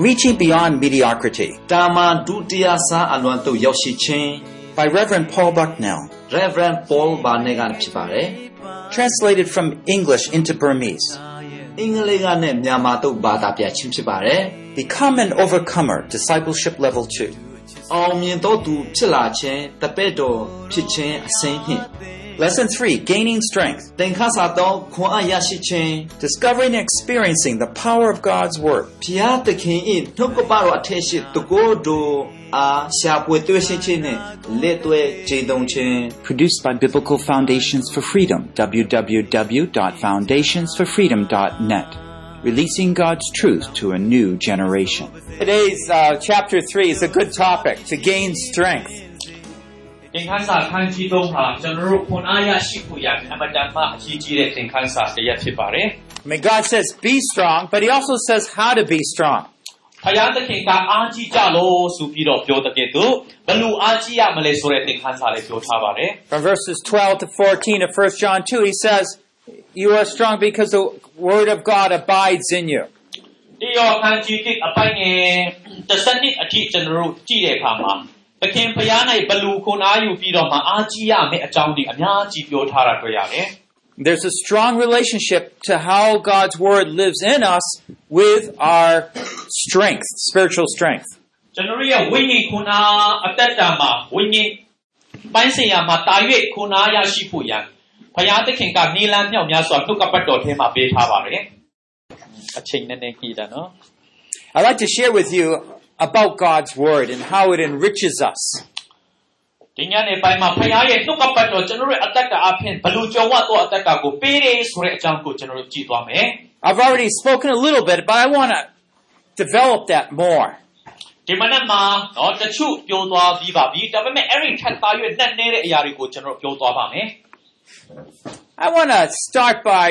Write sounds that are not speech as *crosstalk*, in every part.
Reaching Beyond Mediocrity တာမန်ဒုတိယဆန်းအလွန်သို့ရောက်ရှိခြင်း by Reverend Paul Bucknell, Reverend Paul ဘာနေကဖြစ်ပါတယ် translated from English into Burmese. အင်္ဂလိပ်ကနဲ့မြန်မာသို့ဘာသာပြခြင်းဖြစ်ပါတယ် Become an Overcomer, Discipleship Level 2. အောင်မြင်သောသူဖြစ်လာခြင်းတပည့်တော်ဖြစ်ခြင်းအစဉ်ဖြင့် Lesson 3 Gaining Strength. Discovering and experiencing the power of God's Word. Produced by Biblical Foundations for Freedom, www.foundationsforfreedom.net releasing God's truth to a new generation. Today's uh, chapter 3 is a good topic to gain strength. သင်ခန်းစာခန်းကြီးသုံးဟာကျွန်တော်တို့ခွန်အားရရှိဖို့ရအမတန်မှအရေးကြီးတဲ့သင်ခန်းစာတစ်ရပ်ဖြစ်ပါတယ် I mean, God says be strong, but He also says how to be strong. ။ဖယားသခင်ကအားကြီးကြလို့ဆိုပြီးတော့ပြောတဲ့ကဲ့သို့ဘယ်လိုအားကြီးရမလဲဆိုတဲ့သင်ခန်းစာလေးပြောထားပါတယ် From verses 12 to 14 of 1 John 2, He says, You are strong because the Word of God abides in you. ။ဒီရောခန်းကြီးတစ်အပိုင်းငယ်တစ်စနစ်အထိကျွန်တော်တို့ကြည့်တဲ့အခါမှာ သခင်ဖယား၌ဘယ်လိုခွန်အားယူပြီးတော့မှအားကြီးရမယ့်အကြောင်းဒီအများကြီးပြောထားတာတွေ့ရတယ်။ There's a strong relationship to how God's Word lives in us with our strength, spiritual strength. ကျွန်တော်ရဲ့ဝိညာဉ်ခွန်အားအသက်တာမှာဝိညာဉ်ပိုင်းဆိုင်ရာမှာတာ၍ခွန်အားရရှိဖို့ရန်ဘုရားသခင်ကနီလန်းမြောက်များစွာနှုတ်ကပတ်တော်ထဲမှာပေးထားပါတယ်အချိန်နဲ့နေကြီးတာနော် I'd like to share with you about God's Word and how it enriches us. ဒီညနေပိုင်းမှာဘုရားရဲ့နှုတ်ကပတ်တော်ကျွန်တော်ရဲ့အသက်တာအဖြစ်ဘလို့ကြုံဝတော့အသက်တာကိုပေးတယ်ဆိုတဲ့အကြောင်းကိုကျွန်တော်တို့ကြည့်သွားမယ် I've already spoken a little bit, but I want to develop that more. ဒီမနက်မှာတော့တချို့ပြောသွားပြီးပါပြီဒါပေမဲ့အဲ့ဒီထပ်သားရွက်နှက်နေတဲ့အရာတွေကိုကျွန်တော်ပြောသွားပါမယ် I want to start by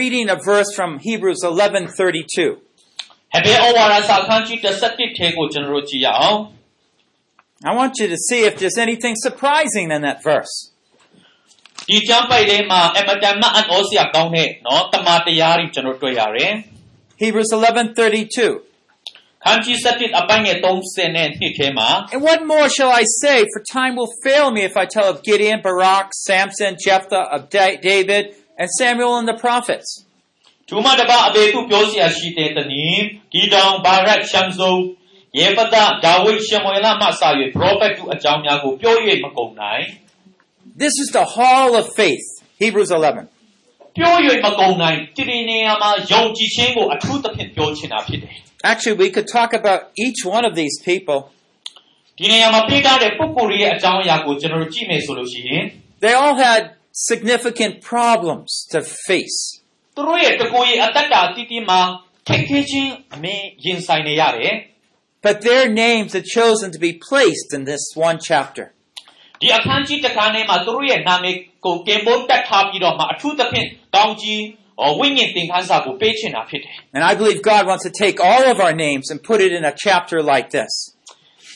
reading a verse from Hebrews 11:32. ဟေဘဲဩဝါဒစာခန်းကြီး17ထဲကိုကျွန်တော်တို့ကြည့်ရအောင် I want you to see if there's anything surprising in that verse. ဒီကျမ်းပိုက်ထဲမှာအမတန်မှအံ့ဩစရာကောင်းတဲ့နော်တမန်တရားတွေကျွန်တော်တွေ့ရတယ် Hebrews 11:32. ။ခန်းကြီး7အပိုင်းငယ်30နဲ့နှစ်ထဲမှာ And what more shall I say? For time will fail me if I tell of Gideon, Barak, Samson, Jephthah, of Da- David, and Samuel and the prophets. ဒုမတပအဘေသူပြောစရာရှိတဲ့တနည်းဂီတောင်ဘာရက်ရှမ်ဇုံယေဖသဒါဝိဒ်ရှမွေလမှစ၍ပရောဖက်သူအကြောင်းများကိုပြော၍မကုန်နိုင် This is the hall of faith. Hebrews 11. ပြော၍မကုန်နိုင်ဒီဒီနေရာမှာယုံကြည်ခြင်းကိုအထူးသဖြင့်ပြောချင်တာဖြစ်တယ် Actually, we could talk about each one of these people. ဒီနေရာမှာပြထားတဲ့ပုဂ္ဂိုလ်ရဲ့အကြောင်းအရာကိုကျွန်တော်တို့ကြည့်မယ်ဆိုလို့ရှိရင် They all had significant problems to face. သူတို့ရဲ့တကိုယ်ရဲ့အတ္တတာအတိအမှာခက်ခဲခြင်းအမင်းရင်ဆိုင်နေရတယ် But their names are chosen to be placed in this one chapter. ဒီအခန်းကြီးတစ်ခါထဲမှာသူတို့ရဲ့နာမည်ကိုကင်ဖို့တက်ထားပြီးတော့မှအထူးသဖြင့်ကောင်းကြီးဟောဝိညာဉ်သင်ခန်းစာကိုပေးချင်တာဖြစ်တယ် And I believe God wants to take all of our names and put it in a chapter like this.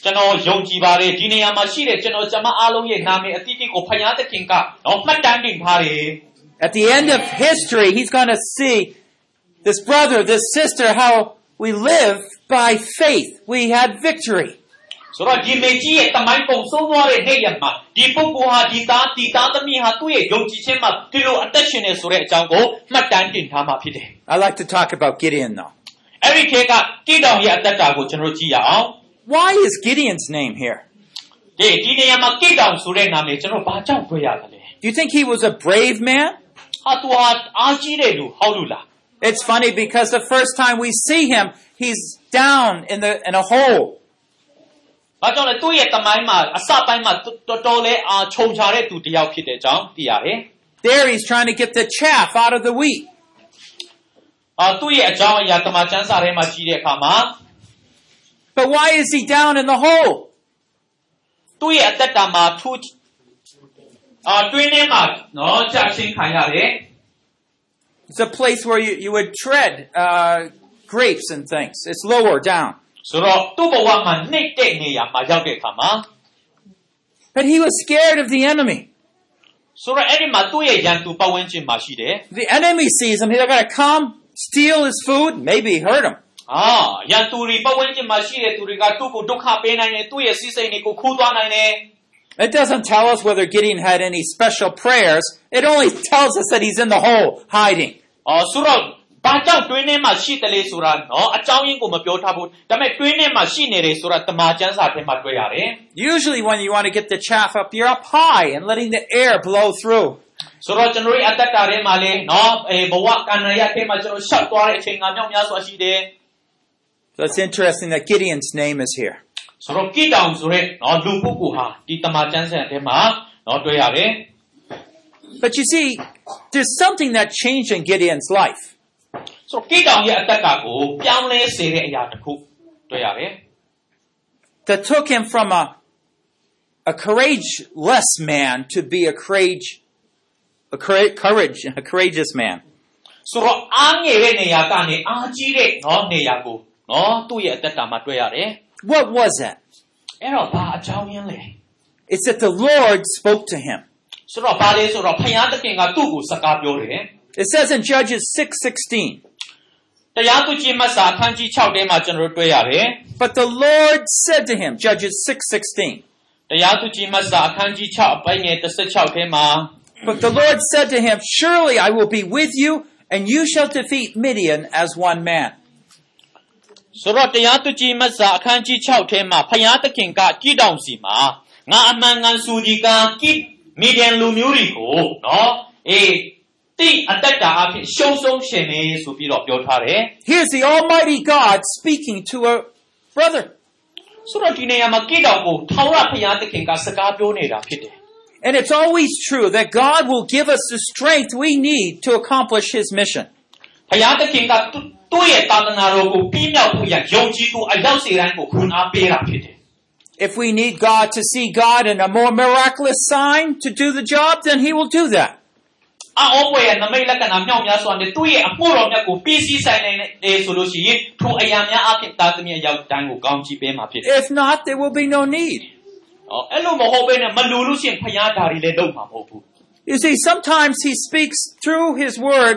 ကျွန်တော်ယုံကြည်ပါတယ်ဒီနေရာမှာရှိတဲ့ကျွန်တော်ကျမအားလုံးရဲ့နာမည်အတိအကျကိုဖယားသခင်ကတော့မှတ်တမ်းတင်ထားတယ် At the end of history, he's going to see this brother, this sister, how we live by faith. We had victory. I like to talk about Gideon though. Why is Gideon's name here? Do you think he was a brave man? It's funny because the first time we see him, he's down in the in a hole. There he's trying to get the chaff out of the wheat. But why is he down in the hole? သူ့ရဲ့အသက်တာမှာထူးအာတွင်းထဲမှာနော်ကြာရှင်းခံရတယ် It's a place where you, you would tread uh, grapes and things. It's lower down. ။ဆိုတော့သူ့ဘဝမှာနှိမ့်တဲ့နေရာမှာရောက်တဲ့အခါမှာ But he was scared of the enemy. ဆိုတော့အဲ့ဒီမှာသူ့ရဲ့ရန်သူပတ်ဝန်းကျင်မှာရှိတယ် The enemy sees him. They're going to come, steal his food, maybe hurt him. အာရန်သူတွေပတ်ဝန်းကျင်မှာရှိတဲ့သူတွေကသူ့ကိုဒုက္ခပေးနိုင်တယ်သူ့ရဲ့စီးစိမ်တွေကိုခူးသွားနိုင်တယ် It doesn't tell us whether Gideon had any special prayers. It only tells us that he's in the hole, hiding. အော်ဆိုတော့ဘာကြောင့်တွင်းထဲမှာရှိတယ်လေဆိုတာနော်အကြောင်းရင်းကိုမပြောထားဘူးဒါပေမဲ့တွင်းထဲမှာရှိနေတယ်ဆိုတာတမန်ကျမ်းစာထဲမှာတွေ့ရတယ် Usually when you want to get the chaff up, you're up high and letting the air blow through. ဆိုတော့ကျွန်တော်တို့ရဲ့အသက်တာထဲမှာလေနော်အဲဘဝကံရရထဲမှာကျွန်တော်ရှောက်သွားတဲ့အချိန်ကမြောက်များစွာရှိတယ် So it's interesting that Gideon's name is here. ဆိုတော့ကိတောင်ဆိုတဲ့နော်လူပုဂ္ဂိုလ်ဟာဒီတမန်ကျမ်းစာထဲမှာနော်တွေ့ရတယ် But you see, there's something that changed in Gideon's life. ဆိုတော့ကိတောင်ရဲ့အသက်ကကိုပြောင်းလဲစေတဲ့အရာတစ်ခုတွေ့ရတယ် that took him from a, a courageless man to be a courage, a courage, courage, a courageous man. ဆိုတော့အားငယ်တဲ့နေရာကနေအားကြီးတဲ့နော်နေရာကိုနော်သူ့ရဲ့အသက်တာမှာတွေ့ရတယ် What was that? အဲ့တော့ဘာအကြောင်းရင်းလဲ It's that the Lord spoke to him. ဆိုတော့ဘာလဲဆိုတော့ဖယားသခင်ကသူ့ကိုစကားပြောတယ် It says in Judges 6:16, တရားသူကြီးမတ်စာအခန်းကြီး6ထဲမှာကျွန်တော်တို့တွေ့ရတယ် "But the Lord said to him, Judges 6:16, တရားသူကြီးမတ်စာအခန်းကြီး6အပိုင်းငယ်16ထဲမှာ But the Lord said to him, Surely I will be with you, and you shall defeat Midian as one man." ဆိုတော့တရားသူကြီးမတ်စာအခန်းကြီး6ထဲမှာဖယားသခင်ကကြည်တောင်စီမှာငါအမှန်ကန်စူဒီကကိမီဒီယန်လူမျိုးတွေကိုနော်အေးတိအတ္တတာအဖြစ်ရှုံးဆုံးရှင်နေဆိုပြီးတော့ပြောထားတယ် Here's the Almighty God speaking to a brother. ဆိုတော့ဒီနေရာမှာကိတောင်ကိုထာဝရဖယားသခင်ကစကားပြောနေတာဖြစ်တယ် And it's always true that God will give us the strength we need to accomplish His mission. ဖယားသခင်က သူသူ့ရဲ့တာသနာတော်ကိုပြီးမြောက်ဖို့ရန်ယုံကြည်သူအရောက်စေတိုင်းကိုခွန်အားပေးတာဖြစ်တယ် If we need God to see God in a more miraculous sign to do the job, then He will do that. အောပွဲရဲ့နမိတ်လက္ခဏာမြောက်များစွာနဲ့သူ့ရဲ့အမှုတော်မြတ်ကိုပြီးစီးဆိုင်နိုင်တယ်ဆိုလို့ရှိရင်ထိုအရာများအဖြစ်သားသမီးအရောက်တိုင်းကိုကောင်းချီးပေးမှာဖြစ်တယ် If not, there will be no need. ။အော်အဲ့လိုမဟုတ်ဘဲနဲ့မလူလို့ရှိရင်ဖယားဓာရီလည်းလုပ်မှာမဟုတ်ဘူး You see, sometimes He speaks through His Word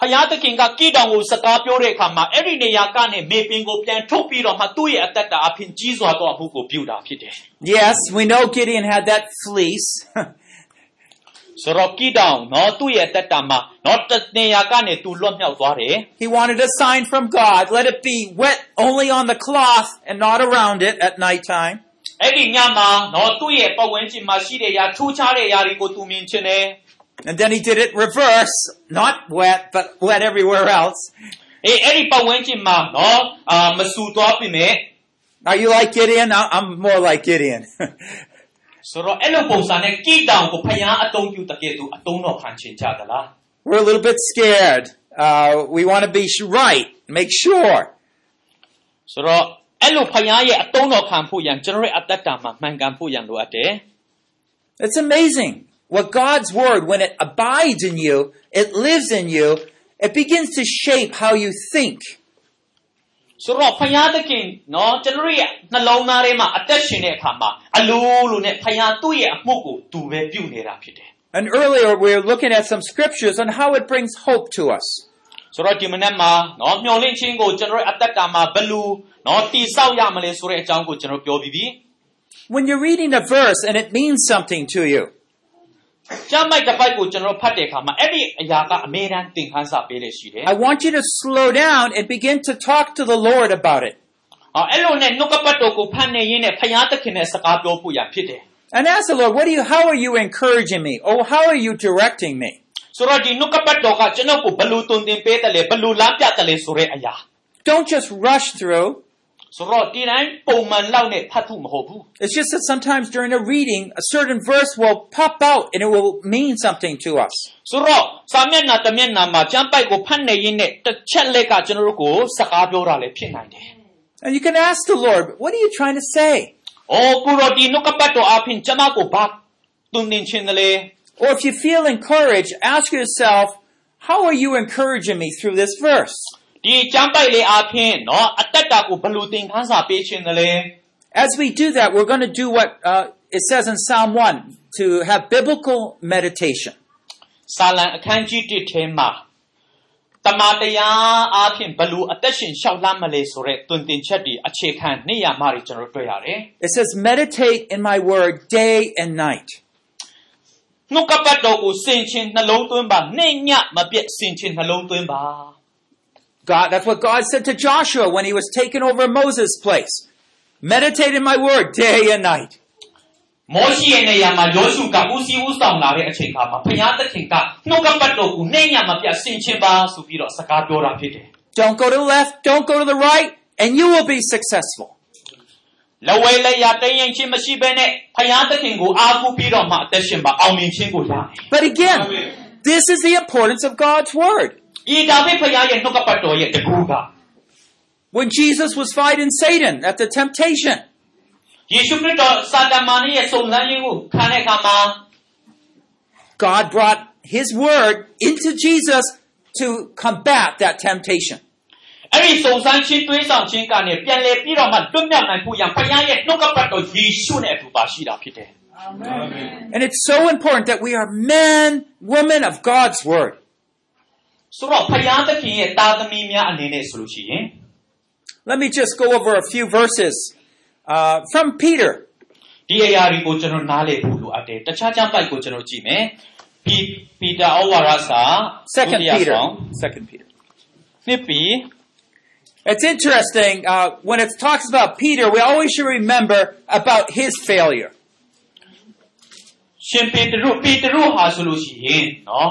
ဖယားသခင်ကကိတောင်ကိုစကားပြောတဲ့အခါမှာအဲ့ဒီနေရာကနေမေပင်ကိုပြန်ထုတ်ပြီးတော့မှသူ့ရဲ့အသက်တာအဖြစ်ကြီးစွာသောအမှုကိုပြုတာဖြစ်တယ် Yes, we know Gideon had that fleece. ဆိုတော့ကိတောင်နော်သူ့ရဲ့အသက်တာမှာနော်တနေရာကနေသူလွတ်မြောက်သွားတယ် he wanted a sign from God. Let it be wet only on the cloth and not around it at nighttime. အဲ့ဒီညမှာနော်သူ့ရဲ့ပတ်ဝန်းကျင်မှာရှိတဲ့ຢာထူးခြားတဲ့ຢာတွေကိုသူမြင်ချင်တယ် And then he did it reverse, not wet, but wet everywhere else. အေးအဲ့ဒီပတ်ဝန်းကျင်မှာနော်အာမဆူသွားပြီမဲ့ Are you like Gideon? I- I'm more like Gideon. *laughs* ဆိုတော့အဲ့လိုပုံစံနဲ့ကိတောင်ကိုဖျားအတုံးပြုတကယ်သူအတုံးတော်ခံချင်ကြသလား We're a little bit scared. Uh, we want to be sh- right, make sure. ဆိုတော့အဲ့လိုဖျားရဲ့အတုံးတော်ခံဖို့ရန်ကျွန်တော်ရဲ့အသက်တာမှာမှန်ကန်ဖို့ရန်လိုအပ်တယ် It's amazing what God's word, when it abides in you, it lives in you, it begins to shape how you think. ဆိုတော့ဖျားသခင်နော်ကျွန်တော်ရဲ့နှလုံးသားထဲမှာအသက်ရှင်တဲ့အခါမှာအလိုလိုနဲ့ဖျားသူ့ရဲ့အမှုကိုသူပဲပြုနေတာဖြစ်တယ် And earlier we were looking at some scriptures on how it brings hope to us. ဆိုတော့ဒီမနေ့မှာနော်မျော်လင့်ခြင်းကိုကျွန်တော်ရဲ့အသက်တာမှာဘယ်လိုနော်တိဆောက်ရမလဲဆိုတဲ့အကြောင်းကိုကျွန်တော်ပြောပြီးပြီ When you're reading a verse and it means something to you, ကျမ်းမိုက်တစ်ပိုက်ကိုကျွန်တော်ဖတ်တဲ့အခါမှာအဲ့ဒီအရာကအမေရန်သင်ခန်းစာပေးတဲ့ရှိတယ် I want you to slow down and begin to talk to the Lord about it. ။အော်အဲ့လိုနဲ့နှုတ်ကပတ်တော်ကိုဖတ်နေရင်းနဲ့ဖျားသခင်နဲ့စကားပြောဖို့ရဖြစ်တယ် And ask the Lord, what do you, how are you encouraging me? Or how are you directing me? ။ဆိုတော့ဒီနှုတ်ကပတ်တော်ကကျွန်တော်ကိုဘယ်လိုတုံသင်ပေးတယ်လဲဘယ်လိုလမ်းပြတယ်လဲဆိုတဲ့အရာ Don't just rush through. It's just that sometimes during a reading, a certain verse will pop out and it will mean something to us. ဆိုတော့စာမျက်နှာတစ်မျက်နှာမှာကျမ်းပိုက်ကိုဖတ်နေရင်းနဲ့တစ်ချက်လက်ကကျွန်တော်တို့ကိုစကားပြောတာလည်းဖြစ်နိုင်တယ် And you can ask the Lord, what are you trying to say? ။အော်ကိုရောဒီနှုတ်ကပတ်တော်အဖင်ကျွန်မကိုဘာတုန်တင်ခြင်းလဲ Or if you feel encouraged, ask yourself, how are you encouraging me through this verse? ဒီကျမ်းပိုက်လေးအဖင်နော်အသက်တာကိုဘယ်လိုသင်ခန်းစာပေးခြင်းလဲ As we do that, we're going to do what uh, it says in Psalm 1 to have biblical meditation. စာလံအခန်းကြီး1ထဲမှာတမန်တရားအဖင်ဘယ်လိုအသက်ရှင်လျှောက်လှမ်းမလဲဆိုတဲ့တွင်တင်ချက်တွေအခြေခံနေရမှာတွေကျွန်တော်တို့တွေ့ရတယ် It says, meditate in my word day and night. ။နှုတ်ကပတ်တော်ကိုစင်ချင်းနှလုံးသွင်းပါနှိမ့်ညမပြတ်စင်ချင်းနှလုံးသွင်းပါ God, that's what God said to Joshua when he was taking over Moses' place. Meditate in my word day and night. မောရှိရဲ့နေရာမှာယောရှုကဦးစီးဦးဆောင်လာတဲ့အချိန်ခါမှာဘုရားသခင်ကနှုတ်ကပတ်တော်ကိုနှိမ့်ညမပြတ်စင်ချင်းပါဆိုပြီးတော့စကားပြောတာဖြစ်တယ် Don't go to the left, don't go to the right, and you will be successful. ။လဝဲလက်ရတိမ်ရင်ချင်းမရှိဘဲနဲ့ဘုရားသခင်ကိုအားကိုးပြီးတော့မှအသက်ရှင်ပါအောင်မြင်ခြင်းကိုရမယ် But again, this is the importance of God's word. ။ ဤဒါပေဘုရားရဲ့နှုတ်ကပတ်တော်ရဲ့တကူက When Jesus was fighting Satan at the temptation, ယေရှုခရစ်တော်စာတမန်ရဲ့စုံစမ်းခြင်းကိုခံတဲ့အခါမှာ God brought his word into Jesus to combat that temptation. အဲ့ဒီစုံစမ်းခြင်းတွေးဆောင်ခြင်းကနေပြန်လည်ပြီးတော့မှလွတ်မြောက်နိုင်ဖို့ရန်ဘုရားရဲ့နှုတ်ကပတ်တော်ယေရှုနဲ့အတူပါရှိတာဖြစ်တယ် And it's so important that we are men, women of God's word. ။ ဆိုတော့ဘုရားသခင်ရဲ့တာသမီများအနေနဲ့ဆိုလို့ရှိရင် Let me just go over a few verses uh, from Peter. ဒီအရာတွေကိုကျွန်တော်နားလည်ဖို့လိုအပ်တယ်။တခြားကျမ်းပိုက်ကိုကျွန်တော်ကြည့်မယ်။ပီပီတာဩဝါဒစာ Second ဒုတိယ Peter. ဆောင် Second Peter. နှစ်ပြီး It's interesting uh, when it talks about Peter. We always should remember about his failure. ရှင်ပေတရုပေတရုဟာဆိုလို့ရှိရင်နော်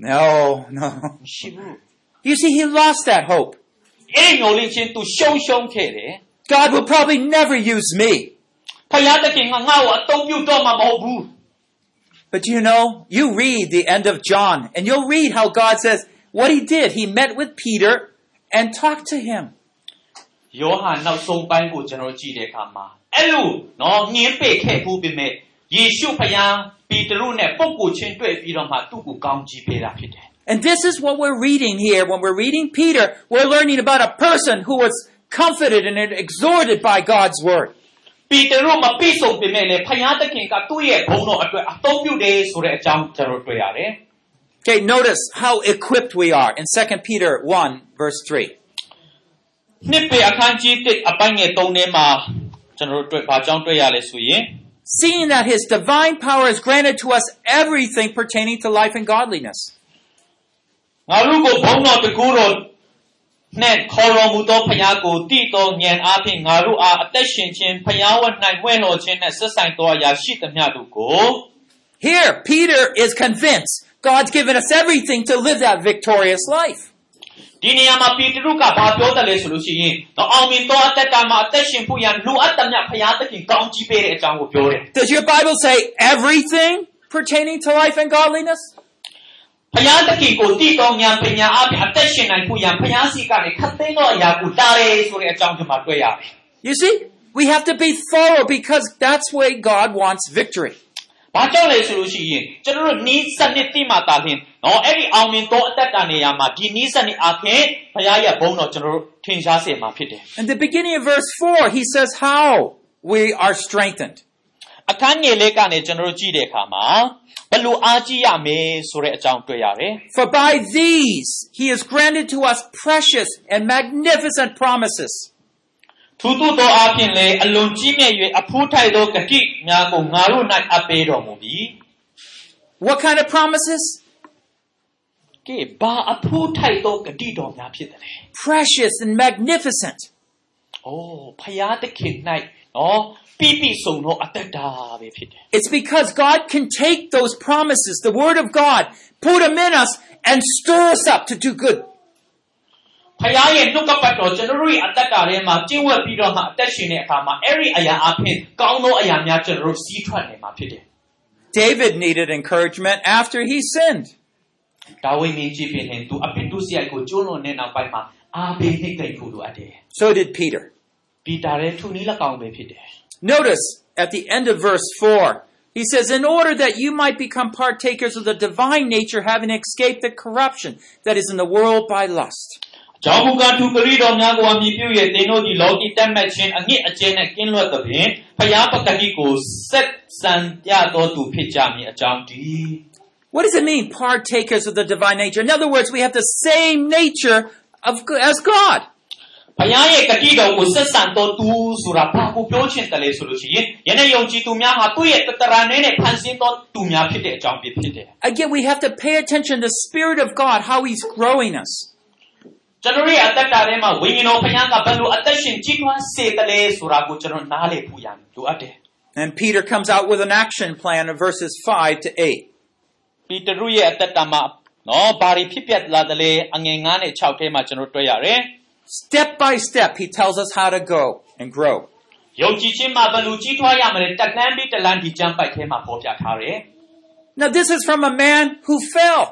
No, no. ။မရှိဘူး You see, he lost that hope. ။အဲ့ဒီမျောလင့်ချင်းသူရှုံရှုံခဲ့တယ် God will probably never use me. ။ဖယားတခင်ကငါ့ကိုအသုံးပြုတော့မှာမဟုတ်ဘူး But you know, you read the end of John, and you'll read how God says what he did. He met with Peter and talked to him. ။ယောဟန်နောက်ဆုံးပိုင်းကိုကျွန်တော်ကြည့်တဲ့အခါမှာအဲ့လိုနော်ညင်းပေခဲ့ဘူးပေမဲ့ ယေရှုဖယားပေတရုနဲ့ပုဂ္ဂိုလ်ချင်းတွေ့ပြီးတော့မှသူ့ကိုကောင်းကြီးပေးတာဖြစ်တယ် And this is what we're reading here. When we're reading Peter, we're learning about a person who was comforted and exhorted by God's word. ။ပေတရုမပြည့်စုံပေမဲ့လည်းဖယားတခင်ကသူ့ရဲ့ဘုံတော်အတွက်အသုံးပြုတယ်ဆိုတဲ့အကြောင်းကျွန်တော်တွေ့ရတယ် Okay, notice how equipped we are in 2 Peter 1, verse 3. ။နှစ်ပေအခန်းကြီး1အပိုင်းငယ်3ထဲမှာကျွန်တော်တို့တွေ့ဘာကြောင့်တွေ့ရလဲဆိုရင် Seeing that his divine power has granted to us everything pertaining to life and godliness. ငါတို့ကိုဘုံတော်တကူတော်နဲ့ခေါ်တော်မူသောဖယားကိုတည်တော်ဉာဏ်အားဖြင့်ငါတို့အားအသက်ရှင်ခြင်းဖယားဝတ်၌ဝဲတော်ခြင်းနဲ့ဆက်ဆိုင်သောအရာရှိသမျှတို့ကို Here, Peter is convinced God's given us everything to live that victorious life. ဒီနေရာမှာပေတရုကဘာပြောတယ်လဲဆိုလို့ရှိရင်တော့အောင်မြင်သောအသက်တာမှာအသက်ရှင်ဖို့ရန်လိုအပ်သမျှဖယားသခင်ကောင်းကြီးပေးတဲ့အကြောင်းကိုပြောတယ် Does your Bible say everything pertaining to life and godliness? ဖယားသခင်ကိုတည်တော်ဉာဏ်ပညာအားဖြင့်အသက်ရှင်နိုင်ဖို့ရန်ဖယားစီကနေခတ်သိမ်းသောအရာကိုတားတယ်ဆိုတဲ့အကြောင်းဒီမှာတွေ့ရတယ် You see, we have to be thorough because that's where God wants victory. ။ ဘာကြောင့်လဲဆိုလို့ရှိရင်ကျွန်တော်တို့နီးစနစ်တိမှတာလျှင်နော်အဲ့ဒီအောင်မြင်သောအသက်တာနေရာမှာဒီနီးစနစ်အပြင်ဘုရားရဲ့ဘုန်းတော်ကျွန်တော်တို့ထင်ရှားစေမှာဖြစ်တယ် In the beginning of verse 4, he says how we are strengthened. ။အခန်းငယ်လေးကနေကျွန်တော်တို့ကြည့်တဲ့အခါမှာဘယ်လိုအားကြီးရမယ်ဆိုတဲ့အကြောင်းတွေ့ရတယ်။ For by these he has granted to us precious and magnificent promises. ထူးထူးသောအားဖြင့်လည်းအလွန်ကြီးမြတ်၍အဖူးထိုက်သောဂတိများကိုငါတို့၌အပ်ပေးတော်မူပြီ What kind of promises? ကဲဘာအဖူးထိုက်သောဂတိတော်များဖြစ်တယ်လဲ Precious and magnificent. ။အိုးဖယားသခင်၌နော်ပြည့်ပြည့်စုံသောအသက်တာပဲဖြစ်တယ် It's because God can take those promises, the Word of God, put them in us, and stir us up to do good. ။ ဖယားရဲ့နှုတ်ကပတ်တော်ကျွန်တော်တို့ရဲ့အသက်တာထဲမှာကျင့်ဝတ်ပြီးတော့မှအသက်ရှင်တဲ့အခါမှာအဲ့ဒီအရာအဖြစ်ကောင်းသောအရာများကျွန်တော်တို့စီးထွက်နေမှာဖြစ်တယ် David needed encouragement after he sinned. ။ဒါဝိမင်းကြီးဖြစ်ရင်သူအပြစ်ဒုစရိုက်ကိုကျူးလွန်တဲ့နောက်ပိုင်းမှာအာဘေးနှိမ့်သိမ့်ဖို့လိုအပ်တယ် So did Peter. ။ပီတာလည်းသူနည်း၎င်းပဲဖြစ်တယ် Notice at the end of verse 4, he says, In order that you might become partakers of the divine nature, having escaped the corruption that is in the world by lust. ။ ကြောင့်မူကားသူပရိတော်များကိုအမြည်ပြု၍သင်တို့ဒီလောကီတက်မှတ်ခြင်းအငိအကျဉ်းနဲ့ကင်းလွတ်သဖြင့်ဖယားပကတိကိုဆက်ဆံပြတော်သူဖြစ်ကြမည်အကြောင်းတည်း What does it mean, partakers of the divine nature? In other words, we have the same nature of, as God. ဘုရားရဲ့ဂတိတော်ကိုဆက်ဆံတော်သူဆိုတာဘာကိုပြောချင်တယ်လဲဆိုလို့ရှိရင်ယနေ့ယုံကြည်သူများဟာသူ့ရဲ့တတရာနဲ့နဲ့ဖန်ဆင်းတော်သူများဖြစ်တဲ့အကြောင်းဖြစ်ဖြစ်တယ် Again, we have to pay attention to the Spirit of God, how He's growing us. ကျွန်တော်ရဲ့အသက်တာထဲမှာဝိညာဉ်တော်ဘုရားကဘယ်လိုအသက်ရှင်ကြီးထွားစေတယ်လဲဆိုတာကိုကျွန်တော်နားလည်ဖို့ရလိုအပ်တယ် And Peter comes out with an action plan in verses 5 to 8. ပြီးတရုရဲ့အသက်တာမှာနော်ဘာတွေဖြစ်ပျက်လာတယ်လဲအငယ်9နဲ့6ထဲမှာကျွန်တော်တွေ့ရတယ် Step by step, he tells us how to go and grow. ယုံကြည်ခြင်းမှာဘယ်လိုကြီးထွားရမလဲတက်လန်းပြီးတက်လန်းဒီကျမ်းပိုက်ထဲမှာပေါ်ပြထားတယ် Now, this is from a man who fell.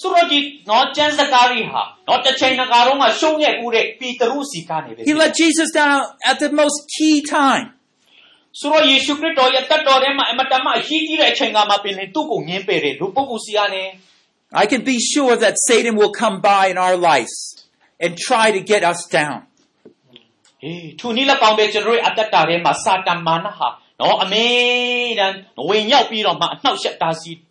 ဆိုတော့ဒီနော်ကျမ်းစကားတွေဟာနော်တစ်ချိန်တစ်ခါတော့မှရှုံးရက်ဦးတဲ့ปีတရုစီကနေပဲ He let Jesus down at the most key time. ဆိုတော့ယေရှုခရစ်တော်ရဲ့တက်တော်ထဲမှာအမတန်မှအရေးကြီးတဲ့အချိန်ကမှပင်လေသူ့ကိုငင်းပယ်တယ်လူပုဂ္ဂိုလ်စီကနေ I can be sure that Satan will come by in our lives and try to get us down. အေးသူနိလက်ကောင်းပဲကျွန်တော်တို့ရဲ့အသက်တာထဲမှာစာတန်မာနဟာနော်အမေတန်ဝင်ရောက်ပြီးတော့မှအနှောက်အယှက်တားဆီး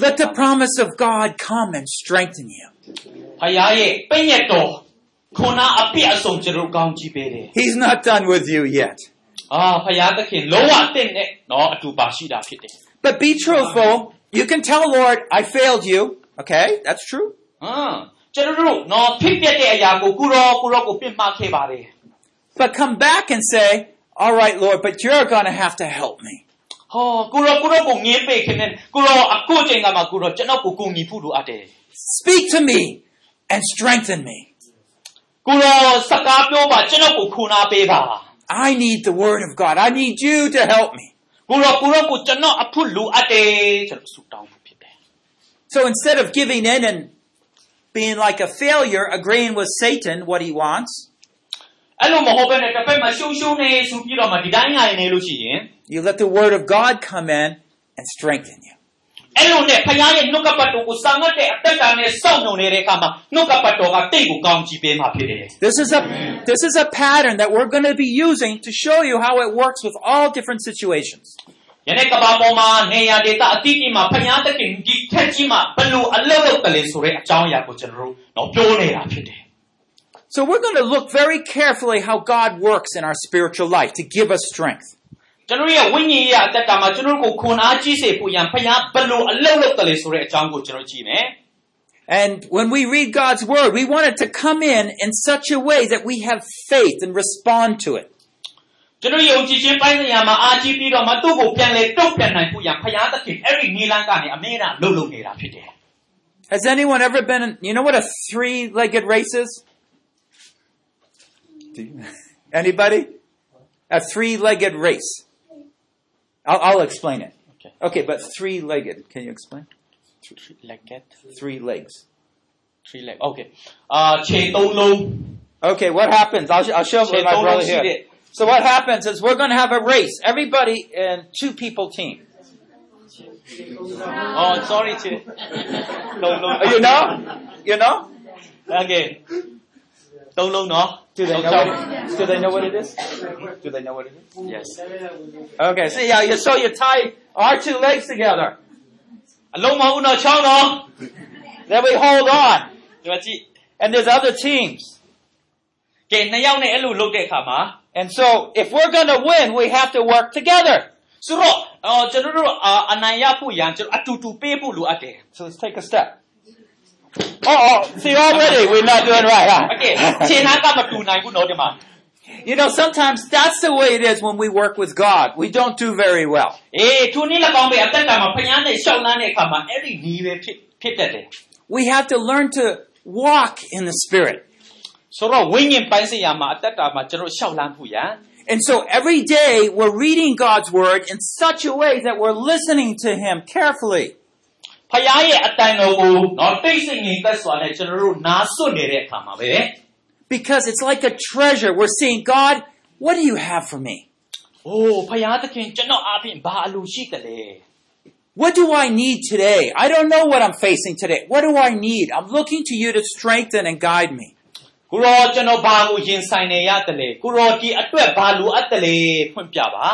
Let the promise of God come and strengthen you. He's not done with you yet. But be truthful. You can tell Lord, I failed you. Okay, that's true. But come back and say, all right, Lord, but you're going to have to help me. ဟောကိုရောကိုရောကိုငင်းပေခင်နဲ့ကိုရောအခုချိန်ကမှကိုရောကျွန်တော်ကိုကိုညီဖို့လိုအပ်တယ် Speak to me and strengthen me. ကိုရောစကားပြောပါကျွန်တော်ကိုခုနာပေးပါ I need the word of God. I need you to help me. ကိုရောကိုရောကိုကျွန်တော်အဖို့လိုအပ်တယ်ကျွန်တော်ဆုတောင်းဖို့ဖြစ်တယ် So instead of giving in and being like a failure, agreeing with Satan what he wants, အဲ့လိုမဟုတ်ဘဲနဲ့တစ်ဖက်မှာရှုံရှုံနေဆိုပြီးတော့မှဒီတိုင်းရရင်နေလို့ရှိရင် you let the word of God come in and strengthen you. အဲ့လိုနဲ့ဖခင်ရဲ့နှုတ်ကပတ်တော်ကိုစာငတ်တဲ့အသက်တာနဲ့စောင့်နှုံနေတဲ့အခါမှာနှုတ်ကပတ်တော်ကတိတ်ကိုကောင်းကြည့်ပေးမှာဖြစ်တယ် This is a this is a pattern that we're going to be using to show you how it works with all different situations. ။ယနေ့ကမ္ဘာပေါ်မှာနေရာဒေသအတိအကျမှာဖခင်သခင်ဒီထက်ကြီးမှာဘယ်လိုအလုပ်လုပ်တယ်လဲဆိုတဲ့အကြောင်းအရာကိုကျွန်တော်တို့တော့ပြောနေတာဖြစ်တယ် So we're going to look very carefully how God works in our spiritual life to give us strength. ။ကျွန်တော်ရဲ့ဝိညာဉ်ရေးအသက်တာမှာကျွန်တော်တို့ကိုခွန်အားကြီးစေဖို့ရန်ဖခင်ဘယ်လိုအလုပ်လုပ်တယ်လဲဆိုတဲ့အကြောင်းကိုကျွန်တော်ကြည့်မယ် And when we read God's word, we want it to come in in such a way that we have faith and respond to it. ။ကျွန်တော်ယုံကြည်ခြင်းပိုင်းဆိုင်ရာမှာအားကြီးပြီးတော့မှသူ့ကိုပြန်လေတုတ်ပြန်နိုင်ဖို့ရန်ဖခင်သခင်အဲ့ဒီနီလန်းကနေအမြဲတမ်းလှုပ်လှုပ်နေတာဖြစ်တယ် Has anyone ever been in, you know what a three-legged race is? Anybody? A three-legged race. I'll, I'll explain it. Okay. okay, but three-legged. Can you explain? Three-legged. Three legs. Three legs. Okay. Uh, okay, what happens? I'll, I'll show my brother here. So what happens is we're going to have a race. Everybody in two people team. Oh, sorry, Che. No, no. You know? You know? Okay သုံးလုံးနော် Do they know what it, do they know what it is? Do they know what it is? Yes Okay, see how you so you tie our two legs together. အလုံးမဟုတ်ဘူးနော်ချောင်းနော် Then we hold on. ဒီမှာကြည့် And there's other teams. ကဲနှစ်ယောက်နဲ့အဲ့လိုလုပ်တဲ့အခါမှာ And so if we're gonna win, we have to work together. ဆိုတော့အော်ကျွန်တော်တို့အာအနိုင်ရဖို့ရန်ကျွန်တော်အတူတူပေးဖို့လိုအပ်တယ် So let's take a step. Oh, oh, see, already we're not doing right, huh? Okay. You know, sometimes that's the way it is when we work with God. We don't do very well. We have to learn to walk in the Spirit. And so every day we're reading God's Word in such a way that we're listening to Him carefully ဖျားရဲ့အတန်တော်ကိုနော်တိတ်ဆိတ်ငြိမ်သက်စွာနဲ့ကျွန်တော်တို့နားစွတ်နေတဲ့အခါမှာပဲ Because it's like a treasure. We're seeing, God, what do you have for me? အိုးဖျားသခင်ကျွန်တော်အားဖြင့်ဘာအလိုရှိတယ်လဲ What do I need today? I don't know what I'm facing today. What do I need? I'm looking to you to strengthen and guide me. ကိုရောကျွန်တော်ဘာကိုရင်ဆိုင်နေရတယ်လဲကိုရောဒီအတွက်ဘာလိုအပ်တယ်လဲဖွင့်ပြပါ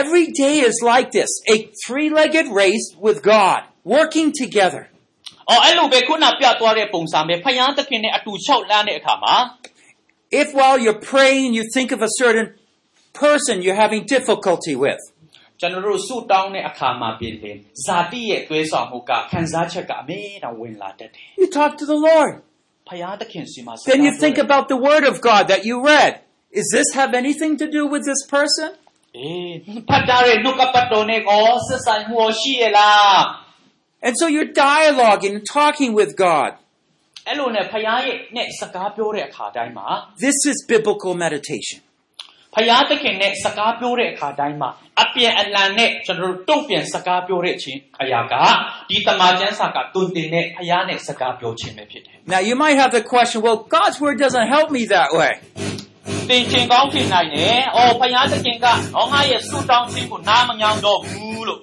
Every day is like this a three legged race with God, working together. အော်အဲ့လိုပဲခုနပြသွားတဲ့ပုံစံပဲဖျားသခင်နဲ့အတူလျှောက်လန်းတဲ့အခါမှာ If while you're praying you think of a certain person you're having difficulty with, ကျွန်တော်တို့ဆုတောင်းတဲ့အခါမှာပြင်လင်ဇာတိရဲ့သွေးဆောင်မှုကခံစားချက်ကအမေတော်ဝင်လာတတ်တယ် you talk to the Lord. ဖျားသခင်စီမှာစကား Then you ပြော think တယ် about the Word of God that you read. Does this have anything to do with this person? အေးဖတ်တာရဲ့နှုတ်ကပတ်တော်နဲ့ကောဆက်ဆိုင်မှုရောရှိရလား And so you're dialoguing and talking with God. အဲ့လိုနဲ့ဖျားရဲ့နဲ့စကားပြောတဲ့အခါတိုင်းမှာ This is biblical meditation. ဖျားသခင်နဲ့စကားပြောတဲ့အခါတိုင်းမှာအပြန်အလှန်နဲ့ကျွန်တော်တို့တုံ့ပြန်စကားပြောတဲ့အချင်းအရာကဒီတမန်ကျမ်းစာကတွင်တင်တဲ့ဖျားနဲ့စကားပြောခြင်းပဲဖြစ်တယ် Now you might have the question, well, God's Word doesn't help me that way. သင်ချင်းကောင်းဖြစ်နိုင်တယ်။အော်ဖယားသခင်ကဟောငါရဲ့ဆုတောင်းခြင်းကိုနားမညောင်းတော့ဘူးလို့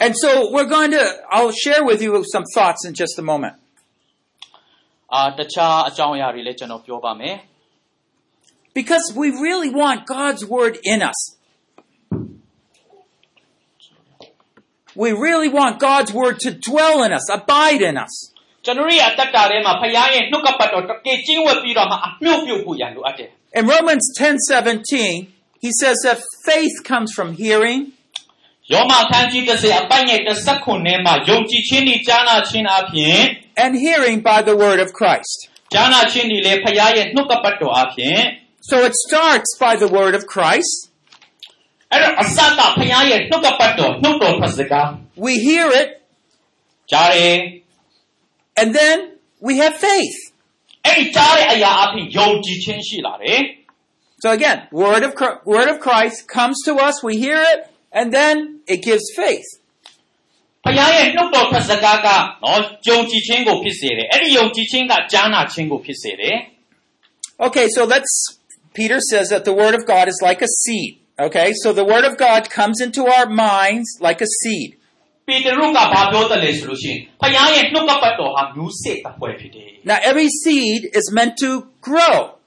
And so we're going to, I'll share with you some thoughts in just a moment. အာတခြားအကြောင်းအရာတွေလည်းကျွန်တော်ပြောပါမယ် Because we really want God's Word in us. We really want God's Word to dwell in us, abide in us. ။ကျွန်တော်ရဲ့အတ္တတာထဲမှာဖယားရဲ့နှုတ်ကပတ်တော်တကယ်ကျင့်ဝတ်ပြီးတော့မှအမြုပ်ပြုတ်ဖို့ရန်လိုအပ်တယ် In Romans 10:17, he says that faith comes from hearing, ။ ယောမခန်းကြီး30အပိုင်းရဲ့တစ်ခုထဲမှာယုံကြည်ခြင်းဤကြားနာခြင်းအပြင် and hearing by the word of Christ. ကြားနာခြင်းဤလည်းဖယားရဲ့နှုတ်ကပတ်တော်အပြင် So it starts by the word of Christ. အဲ့တော့အစကဖယားရဲ့နှုတ်ကပတ်တော်နှုတ်တော်ဖတ်စကား We hear it, ကြားတယ် and then we have faith. ။အဲ့ဒီကြားတဲ့အရာအပြင်ယုံကြည်ခြင်းရှိလာတယ်။ So again, word of Chri- word of Christ comes to us, we hear it, and then it gives faith. ဖခင်ရဲ့နှုတ်တော်ဖတ်စကားကနော်ယုံကြည်ခြင်းကိုဖြစ်စေတယ်။အဲ့ဒီယုံကြည်ခြင်းကကြားနာခြင်းကိုဖြစ်စေတယ် Okay, so let's Peter says that the word of God is like a seed. Okay, so the word of God comes into our minds like a seed. ။ပေတရုကဘာပြောတယ်လဲဆိုလို့ရှိရင်ဖခင်ရဲ့နှုတ်ကပတ်တော်ဟာမျိုးစေ့တစ်ပွဲဖြစ်တယ် Now every seed is meant to grow. ။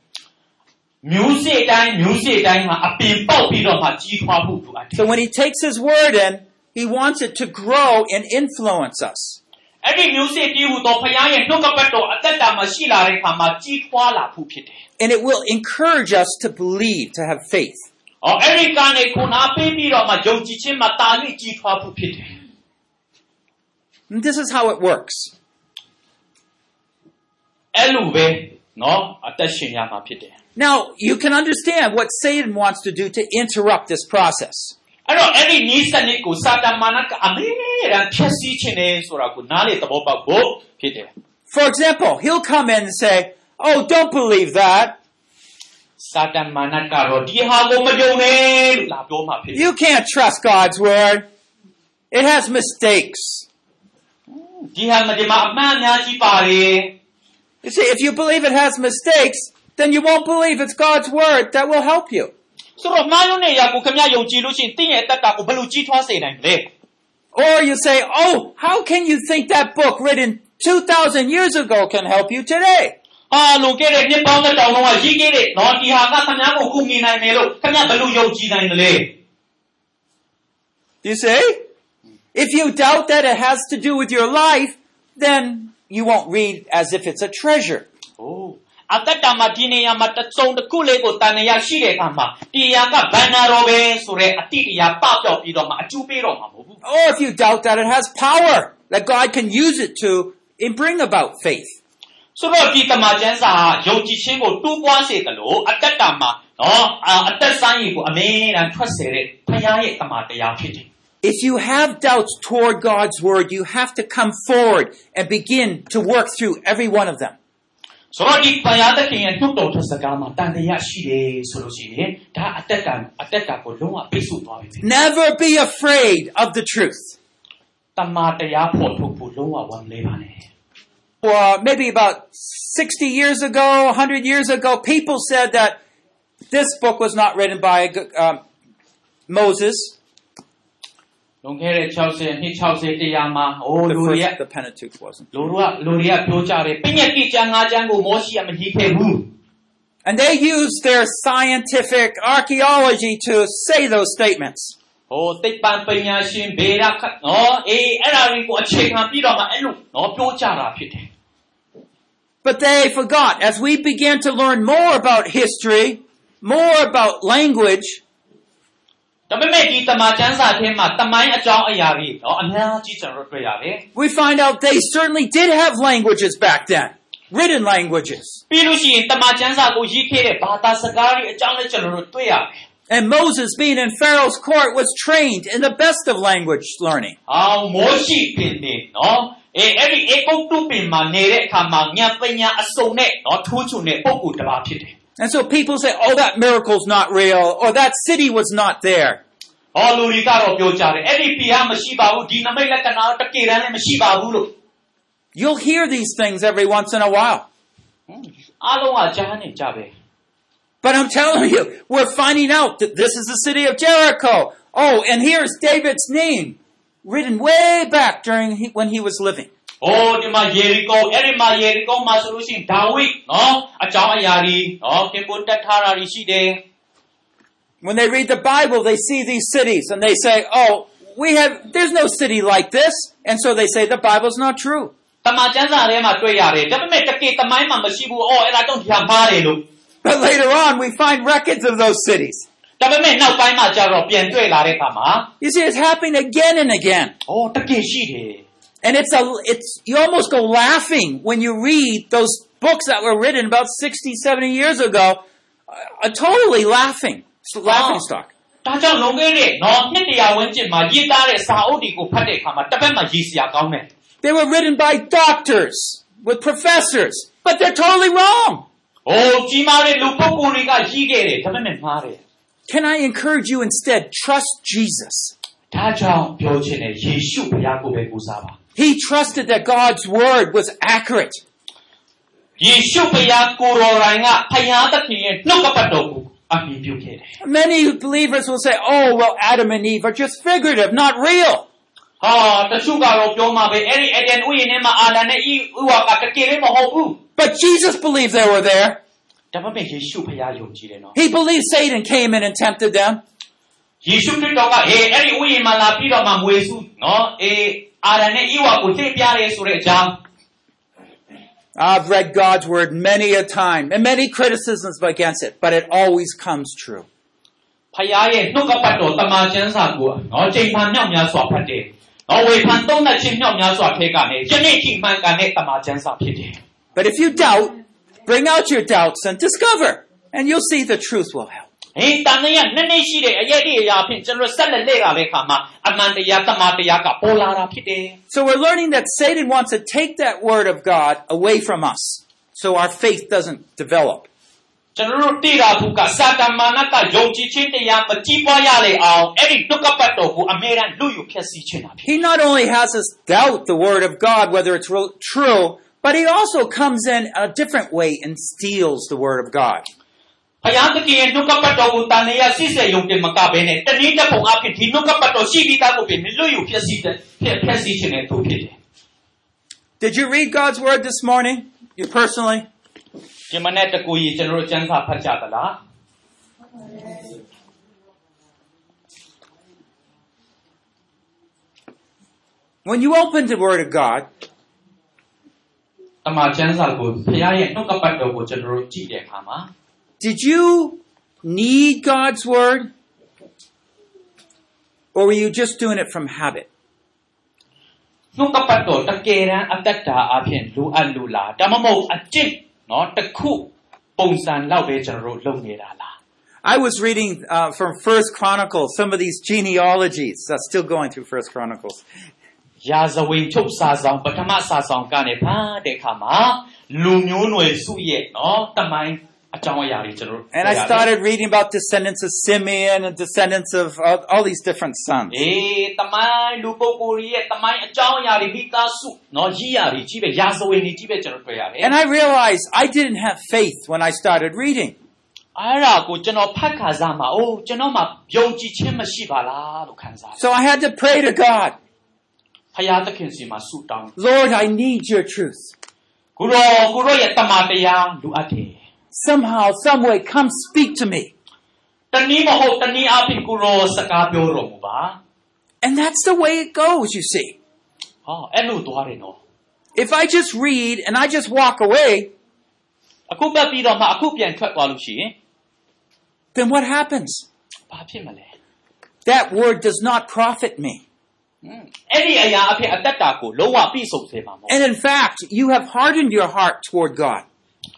မျိုးစေ့တိုင်းမျိုးစေ့တိုင်းဟာအပင်ပေါက်ပြီးတော့မှကြီးထွားဖို့လိုအပ်တယ် So when he takes his word in, he wants it to grow and influence us. ။အဲ့ဒီမျိုးစေ့ပြီးဟူသောဖခင်ရဲ့နှုတ်ကပတ်တော်အသက်တာမှာရှိလာတဲ့အခါမှာကြီးထွားလာဖို့ဖြစ်တယ် And it will encourage us to believe, to have faith. ။အော်အဲ့ဒီကနေခုနပေးပြီးတော့မှယုံကြည်ခြင်းမှာတာလိကြီးထွားဖို့ဖြစ်တယ် And this is how it works. ။အဲ့လိုပဲနော်အသက်ရှင်ရမှာဖြစ်တယ်။ Now, you can understand what Satan wants to do to interrupt this process. အဲ့တော့အဲ့ဒီနီးစနစ်ကိုစာတမန်ကအမေရန်ဖြည့်ဆည်းခြင်းနဲ့ဆိုတာကိုနားလေသဘောပေါက်ဖို့ဖြစ်တယ် For example, he'll come in and say, Oh, don't believe that. ။စာတမန်ကတော့ဒီဟာကိုမယုံနဲ့လို့လာပြောမှာဖြစ်တယ် You can't trust God's word. It has mistakes. ။ဒီဟာမဒီမှာအမှန်အများကြီးပါတယ် You see, if you believe it has mistakes, then you won't believe it's God's word that will help you. ဆိုတော့မှားယွင်းတဲ့အရာကိုခင်ဗျယုံကြည်လို့ရှိရင်တင့်ရဲ့အသက်တာကိုဘယ်လိုကြီးထွားစေနိုင်မလဲ Or you say, oh, how can you think that book written 2,000 years ago can help you today? ဟာလွန်ခဲ့တဲ့နှစ်ပေါင်းတစ်တောင်လုံးကရေးခဲ့တဲ့နော်ဒီဟာကခင်ဗျားကိုကူညီနိုင်တယ်လို့ခင်ဗျားဘယ်လိုယုံကြည်နိုင်တယ်လဲ You see? If you doubt that it has to do with your life, then you won't read as if it's a treasure. โอ้အသက်တာမှာဒီနေရာမှာတစ်စုံတစ်ခုလေးကိုတန်ရရှိတဲ့အခါမှာဒီအရာကဘန္နာတော်ပဲဆိုတဲ့အတိတရားပပျောက်ပြီးတော့မှအကျူပေးတော့မှာမဟုတ်ဘူး Or if you doubt that it has power, that God can use it to and bring about faith. ဆိုတော့ဒီတမန်ကျမ်းစာဟာယုံကြည်ခြင်းကိုတိုးပွားစေတယ်လို့အသက်တာမှာနော်အာအသက်ဆိုင်ကိုအမြဲတမ်းထွက်စေတဲ့ဖခင်ရဲ့တမန်တရားဖြစ်တယ် If you have doubts toward God's word, you have to come forward and begin to work through every one of them. ဆိုတော့ဒီဖခင်သခင်ရဲ့နှုတ်တော်ထစကားမှာတန်တရားရှိတယ်ဆိုလို့ရှိရင်ဒါအသက်တာအသက်တာကိုလုံးဝပိတ်ဆို့သွားပြီ Never be afraid of the truth. တမန်တရားဖို့ထုတ်ဖို့လုံးဝဝန်လေးပါနဲ့ Well, maybe about 60 years ago, 100 years ago, people said that this book was not written by um, Moses, လွန်ခဲ့တဲ့60နှစ်60တရားမှာအိုး the, လူတွေက first, the Pentateuch wasn't. လူတွေကလူတွေကပြောကြတယ်ပညာတိကျမ်းငါးကျမ်းကိုမောရှိကမကြီးခဲ့ဘူး And they used their scientific archaeology to say those statements. ဟိုသိပ္ပံပညာရှင်ဘေရခတ်နော်အေးအဲ့ဒါတွေကိုအခြေခံပြီးတော့မှအဲ့လိုနော်ပြောကြတာဖြစ်တယ် But they forgot. As we began to learn more about history, more about language, ဒါပေမဲ့ဒီတမန်ကျမ်းစာထဲမှာတမိုင်းအကြောင်းအရာတွေနော်အများကြီးကျွန်တော်တို့တွေ့ရတယ် we find out they certainly did have languages back then, written languages. ပြီးလို့ရှိရင်တမန်ကျမ်းစာကိုရေးခဲ့တဲ့ဘာသာစကားတွေအကြောင်းလည်းကျွန်တော်တို့တွေ့ရတယ် And Moses, being in Pharaoh's court, was trained in the best of language learning. အောင်မောရှိပင်နေနော်အေးအဲ့ဒီအေကုတ်တုပင်မှာနေတဲ့အခါမှာဉာဏ်ပညာအစုံနဲ့နော်ထိုးချုံတဲ့ပုံကူတစ်ပါးဖြစ်တယ် And so people say, oh, that miracle's not real, or that city was not there. ။ ဟောလူတွေကတော့ပြောကြတယ်။အဲ့ဒီပြားမရှိပါဘူး။ဒီနမိတ်လက္ခဏာတကယ်တမ်းလည်းမရှိပါဘူးလို့ You'll hear these things every once in a while. ။အားလုံးကကြားနေကြပဲ But I'm telling you, we're finding out that this is the city of Jericho. Oh, and here's David's name written way back during he, when he was living. ။ဟောဒီမှာယေရီကိုအဲ့ဒီမှာယေရီကိုမှာဆိုလို့ရှိရင်ဒါဝိဒ်နော်အကြောင်းအရာတွေနော်ခင်ပွန်းတက်ထားတာတွေရှိတယ် When they read the Bible, they see these cities and they say, oh, we have, there's no city like this. And so they say the Bible's not true. ။တမန်ကျမ်းစာထဲမှာတွေ့ရတယ်။ဒါပေမဲ့တကယ်တမိုင်းမှာမရှိဘူး။အော်အဲ့ဒါတော့ဒီဟာမှားတယ်လို့ But later on, we find records of those cities. ။ဒါပေမဲ့နောက်ပိုင်းမှာကျတော့ပြန်တွေ့လာတဲ့အခါမှာ You see, it's happening again and again. အော်တကယ်ရှိတယ် And it's a, it's, you almost go laughing when you read those books that were written about 60, 70 years ago. Uh, totally laughing. It's a laughing stock. ။ဒါကြောင့်လုံခဲ့တဲ့နော်နှစ်တရာဝန်းကျင်မှာရေးသားတဲ့စာအုပ်တွေကိုဖတ်တဲ့အခါမှာတစ်ပတ်မှရေးစရာကောင်းတယ် They were written by doctors with professors, but they're totally wrong. ။အိုးကြီးမားတဲ့လူပုဂ္ဂိုလ်တွေကရေးခဲ့တယ်ဒါပေမဲ့မှားတယ် Can I encourage you instead? Trust Jesus. ။ဒါကြောင့်ပြောချင်တယ်ယေရှုဘုရားကိုပဲကိုးစားပါ He trusted that God's word was accurate. ။ယေရှုဘုရားကိုယ်တော်တိုင်ကဘုရားသခင်ရဲ့နှုတ်ကပတ်တော်ကိုအမိပြုခဲ့တယ် Many believers will say, oh, well, Adam and Eve are just figurative, not real. ။ဟာတချို့ကတော့ပြောမှာပဲအဲ့ဒီအဒန်ဥယျာဉ်ထဲမှာအာလန်နဲ့ဤဥဝါကတကယ်လည်းမဟုတ်ဘူး But Jesus believed they were there. ။ဒါပေမဲ့ယေရှုဘုရားယုံကြည်တယ်နော် He believed Satan came in and tempted them. ။ယေရှုခရစ်တော်ကဟေးအဲ့ဒီဥယျာဉ်မှာလာပြီးတော့မှမွေစုနော်အေးအာလန်နဲ့ဤဝါကိုသိပြရဲဆိုတဲ့အကြောင်း I've read God's word many a time and many criticisms against it, but it always comes true. ဖယားရဲ့နှုတ်ကပတ်တော်တမန်ကျမ်းစာကိုနော်ချိန်မှန်မြောက်များစွာဖတ်တယ်။နော်ဝေဖန်သုံးသပ်ခြင်းမြောက်များစွာထဲကနေယနေ့ထိမှန်ကန်တဲ့တမန်ကျမ်းစာဖြစ်တယ် But if you doubt, bring out your doubts and discover, and you'll see the truth will help. ။ ဟေးတန်တဲ့နည်းနည်းရှိတဲ့အရေးတွေအရာဖြင့်ကျွန်တော်ဆက်လက်လေ့လာတဲ့အခါမှာအမှန်တရားတမန်တရားကပေါ်လာတာဖြစ်တယ် So we're learning that Satan wants to take that word of God away from us so our faith doesn't develop. ။ကျွန်တော်တို့တိတာဘူးကစာတမန်ကယုံကြည်ခြင်းတရားမကြီးပွားရလေအောင်အဲ့ဒီနှုတ်ကပတ်တော်ကိုအမြဲတမ်းလူယူဖြည့်ဆည်းခြင်းတာဖြစ် He not only has us doubt the word of God, whether it's real, true, but he also comes in a different way and steals the word of God. ။ Did you read God's word this morning, you personally? When you open the Word of God, တမန်ကျမ်းစာကိုဘုရားရဲ့နှုတ်ကပတ်တော်ကိုကျွန်တော်တို့ကြည့်တဲ့အခါမှာ did you need God's word? Or were you just doing it from habit? နှုတ်ကပတ်တော်တကယ်တမ်းအတ္တတာအဖြစ်လိုအပ်လို့လားဒါမှမဟုတ်အကျင့်နော်တစ်ခုပုံစံလောက်ပဲကျွန်တော်တို့လုပ်နေတာလား I was reading uh, from First Chronicles, some of these genealogies. That's still going through First Chronicles. ရာဇဝင်ချုပ်စာဆောင်ပထမစာဆောင်ကနေဖတ်တဲ့အခါမှာလူမျိုးနွယ်စုရဲ့နော်တမိုင်း အကြောင်းအရာတွေကျွန်တော်တို့ And I started reading about descendants of Simeon and descendants of all, all these different sons. အေးတမိုင်းလူပုဂ္ဂိုလ်တွေရဲ့တမိုင်းအကြောင်းအရာတွေမိသားစုနော်ရည်ရတွေကြီးပဲရာဇဝင်တွေကြီးပဲကျွန်တော်တွေ့ရတယ် And I realized I didn't have faith when I started reading. အဲ့ဒါကိုကျွန်တော်ဖတ်ခါစားမှာအိုးကျွန်တော်မှယုံကြည်ခြင်းမရှိပါလားလို့ခံစားတယ် So I had to pray to God, ဖယားသခင်စီမှာဆုတောင်း Lord, I need your truth. ကိုရောကိုရောရဲ့တမန်တရားလူအပ်တယ် somehow, some way, come speak to me. And that's the way it goes, you see. If I just read and I just walk away, then what happens? That word does not profit me. And in fact, you have hardened your heart toward God.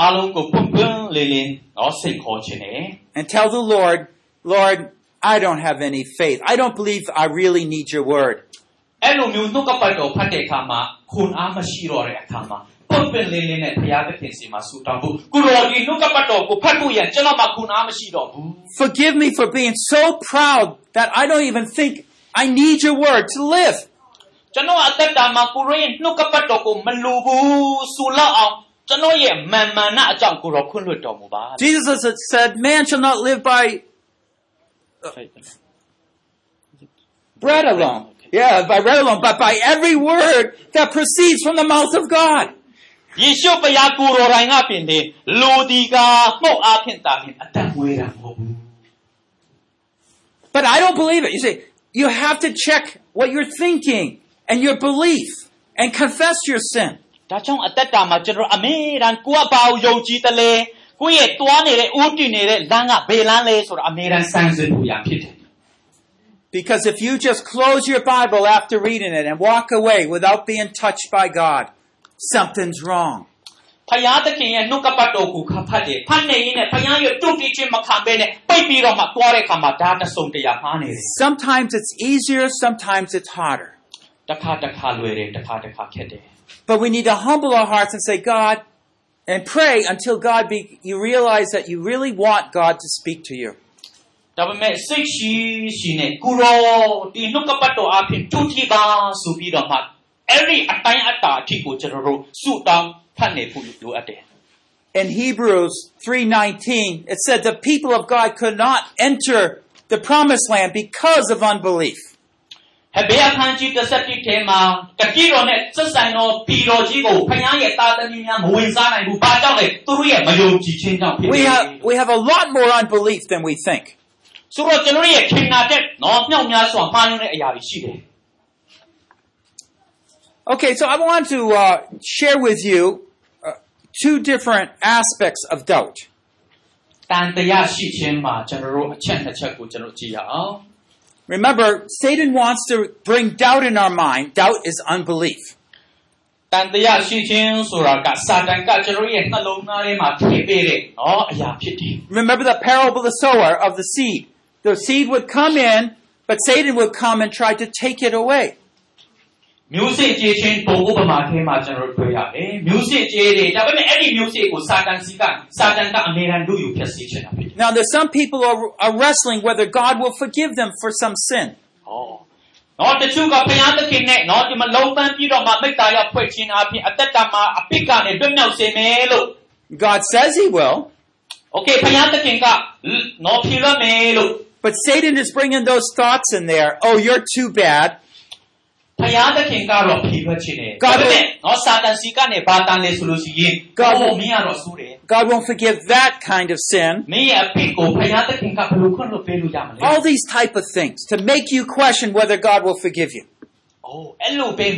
အားလုံးကိုပွန့်ပွန့်လင်းလင်းတော့စိတ်ခေါ်ချင်တယ် and tell the Lord, Lord, I don't have any faith. I don't believe I really need your word. အဲ့လိုမျိုးနှုတ်ကပတ်တော်ဖတ်တဲ့အခါမှာခွန်အားမရှိတော့တဲ့အခါမှာပွန့်ပွန့်လင်းလင်းနဲ့ဘုရားသခင်စီမှာဆူတောင်းဖို့ကိုတော်ဒီနှုတ်ကပတ်တော်ကိုဖတ်ဖို့ရကျွန်တော်မှခွန်အားမရှိတော့ဘူး Forgive me for being so proud that I don't even think I need your word to live. ကျွန်တော်အသက်တာမှာကိုရောရဲ့နှုတ်ကပတ်တော်ကိုမလိုဘူးဆိုလောက်အောင် ကျွန်တော်ရဲ့မာန်မာနအကြောင်းကိုရောခွင့်လွှတ်တော်မူပါ Jesus had said, Man shall not live by bread alone. Yeah, by bread alone, but by every word that proceeds from the mouth of God. ယေရှုဖခင်ကိုတော်တိုင်ကပင်လေလူဒီကမှုတ်အားဖြင့်တာဖြင့်အသက်မွေးတာမဟုတ်ဘူး But I don't believe it. You see, you have to check what you're thinking and your belief and confess your sin. ဒါကြောင့်အသက်တာမှာကျွန်တော်အမေရန်ကိုကဘာကိုယုံကြည်တယ်လဲကိုယ့်ရဲ့တွားနေတဲ့ဦးတည်နေတဲ့လမ်းကဘယ်လမ်းလဲဆိုတာအမေရန်စမ်းစစ်ဖို့ရဖြစ်တယ် Because if you just close your Bible after reading it and walk away without being touched by God, something's wrong. ဖယားသခင်ရဲ့နှုတ်ကပတ်တော်ကိုခါဖတ်တယ်ဖတ်နေရင်လည်းဖယားရဲ့တုတ်တိချင်းမခံဘဲနဲ့ပိတ်ပြီးတော့မှသွားတဲ့အခါမှာဒါတဆုံတရားမှားနေတယ် Sometimes it's easier, sometimes it's harder. တစ်ခါတစ်ခါလွယ်တယ်တစ်ခါတစ်ခါခက်တယ် But we need to humble our hearts and say, God, and pray until God be, you realize that you really want God to speak to you. ဒါပေမဲ့စိတ်ရှိရှိနဲ့ကိုရောဒီနှုတ်ကပတ်တော်အပြင်တူတီပါဆိုပြီးတော့မှအဲ့ဒီအတိုင်းအတာအထိကိုကျွန်တော်တို့စုတောင်းဖတ်နေဖို့လိုအပ်တယ် In Hebrews 3:19, it said the people of God could not enter the promised land because of unbelief. ဟေဘဲအခန်းကြီး17ထဲမှာတတိတော်နဲ့ဆက်ဆိုင်သောပြည်တော်ကြီးကိုဖခင်ရဲ့တာသမီများမဝင်စားနိုင်ဘူး။ဘာကြောင့်လဲ။သူတို့ရဲ့မယုံကြည်ခြင်းကြောင့်ဖြစ်တယ် We have we have a lot more unbelief than we think. ။ဆိုတော့ကျွန်တော်တို့ရဲ့ခင်နာတဲ့နော်မြောက်များစွာမှားယွင်းတဲ့အရာတွေရှိတယ် Okay, so I want to uh, share with you uh, two different aspects of doubt. ။တန်တရားရှိခြင်းမှာကျွန်တော်တို့အချက်နှစ်ချက်ကိုကျွန်တော်ကြည့်ရအောင် Remember, Satan wants to bring doubt in our mind. Doubt is unbelief. တန်တရားရှိခြင်းဆိုတာကစာတန်ကကျွန်တော်ရဲ့နှလုံးသားထဲမှာထည့်ပေးတဲ့နော်အရာဖြစ်တယ် Remember the parable of the sower of the seed. The seed would come in, but Satan would come and try to take it away. မျိုးစေ့ကြေးချင်းပုံဥပမာထဲမှာကျွန်တော်တို့တွေ့ရတယ်။မျိုးစေ့ကြေးတွေဒါပေမဲ့အဲ့ဒီမျိုးစေ့ကိုစာတန်စီကစာတန်ကအမေရန်လူယူဖျက်ဆီးချင်တာဖြစ်တယ်။ Now there's some people are, are wrestling whether God will forgive them for some sin. Oh ဟောနော်တချို့ကဘုရားသခင်နဲ့နော်ဒီမှာလုံပန်းပြီးတော့မှမိတ္တာရဖွဲ့ခြင်းအပြင်အသက်တာမှာအပြစ်ကနေလွတ်မြောက်စေမယ်လို့ God says he will. Okay ဘုရားသခင်ကနော်ဖြေရမယ်လို့ But Satan is bringing those thoughts in there. Oh, you're too bad. ဘုရားသခင်ကတော့ဖြေရခြင်းတယ် God ဒါပေမဲ့နော်စာတန်စီကနေဘာတန်လဲဆိုလို့ရှိရင် God ဟိုမင်းကတော့ဆိုးတယ် God won't forgive that kind of sin. မင်းရဲ့အပိတ်ကိုဘုရားသခင်ကဘယ်လိုခွင့်လို့ပေးလို့ရမလဲ All these type of things to make you question whether God will forgive you. အိုးအဲ့လိုပဲ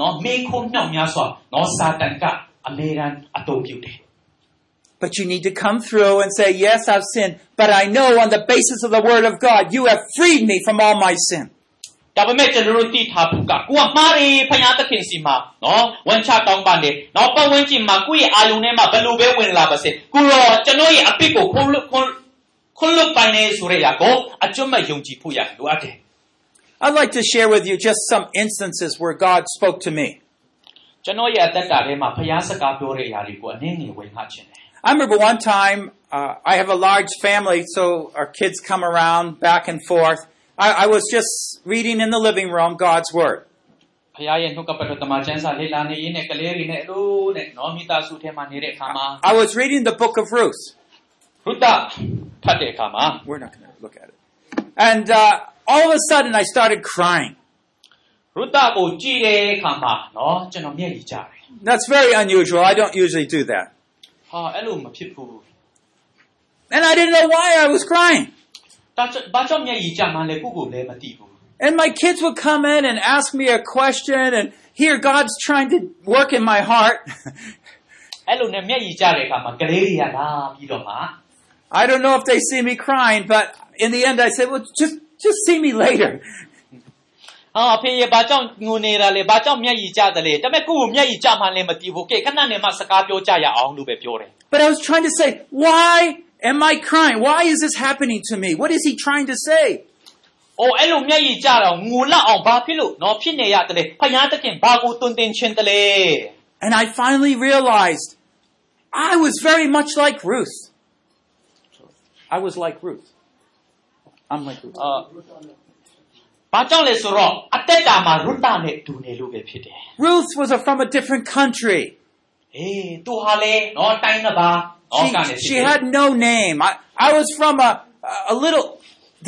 နော်မင်းခုံမြောက်များစွာနော်စာတန်ကအမေရန်အတုံးပြုတယ် But you need to come through and say, yes, I've sinned, but I know on the basis of the word of God, you have freed me from all my sin. ဒါပေမဲ့ကျွန်တော်တို့သိထားဖို့ကကိုကမှားတယ်ဖယားသခင်စီမှာနော်ဝန်ချတောင်းပန်တယ်နော်ပတ်ဝန်းကျင်မှာကိုယ့်ရဲ့အာယုန်ထဲမှာဘယ်လိုပဲဝင်လာပါစေကိုတော့ကျွန်တော်ရဲ့အပြစ်ကိုခွန်လွတ်ခွန်ခွန်လွတ်ပိုင်နေဆိုရရကိုအကျွတ်မဲ့ယုံကြည်ဖို့ရလိုအပ်တယ် I'd like to share with you just some instances where God spoke to me. ကျွန်တော်ရဲ့အသက်တာထဲမှာဖယားစကားပြောတဲ့အရာတွေကိုအနည်းငယ်ဝင်ခခြင်းတယ် I remember one time, uh, I have a large family, so our kids come around back and forth. I, I was just reading in the living room God's Word. ဖယားရဲ့နှုတ်ကပတ်တော်တမန်ကျမ်းစာလေ့လာနေရင်းနဲ့ကလေးတွေနဲ့အလိုနဲ့နော်မိသားစုထဲမှာနေတဲ့အခါမှာ I was reading the book of Ruth. ရုတ္တဖတ်တဲ့အခါမှာ We're not going to look at it. And uh, all of a sudden, I started crying. ရုတ္တကိုကြည့်တဲ့အခါမှာနော်ကျွန်တော်မျက်ရည်ကျတယ် That's very unusual. I don't usually do that. ဟာအဲ့လိုမဖြစ်ဘူး And I didn't know why I was crying. And my kids would come in and ask me a question, and here God's trying to work in my heart. *laughs* အဲ့လိုနဲ့မျက်ရည်ကျတဲ့အခါမှာကလေးတွေကလာပြီးတော့မှ I don't know if they see me crying, but in the end, I said, "Well, just just see me later." *laughs* ဟာအဖေရဘာကြောင့်ငိုနေတာလဲဘာကြောင့်မျက်ရည်ကျတယ်လဲဒါပေမဲ့ကိုကိုမျက်ရည်ကျမှန်းလည်းမသိဘူးကဲခဏနေမှစကားပြောကြရအောင်လို့ပဲပြောတယ် But I was trying to say, "Why am I crying? Why is this happening to me? What is He trying to say?" ။အိုအဲ့လိုမျက်ရည်ကျတော့ငိုလောက်အောင်ဘာဖြစ်လို့နော်ဖြစ်နေရတယ်လဲဖယားတခင်ဘာကိုတွင်တင်ခြင်းတလဲ And I finally realized I was very much like Ruth. I was like Ruth. I'm like Ruth. အာဘာကြောင့်လဲဆိုတော့အသက်တာမှာရုတ္တနဲ့တူနေလို့ပဲဖြစ်တယ် Ruth was a, from a different country. ။အေးသူဟာလေနော်တိုင်းတစ်ပါး နော်ကနေ She, she had no name. I, I was from a, a little,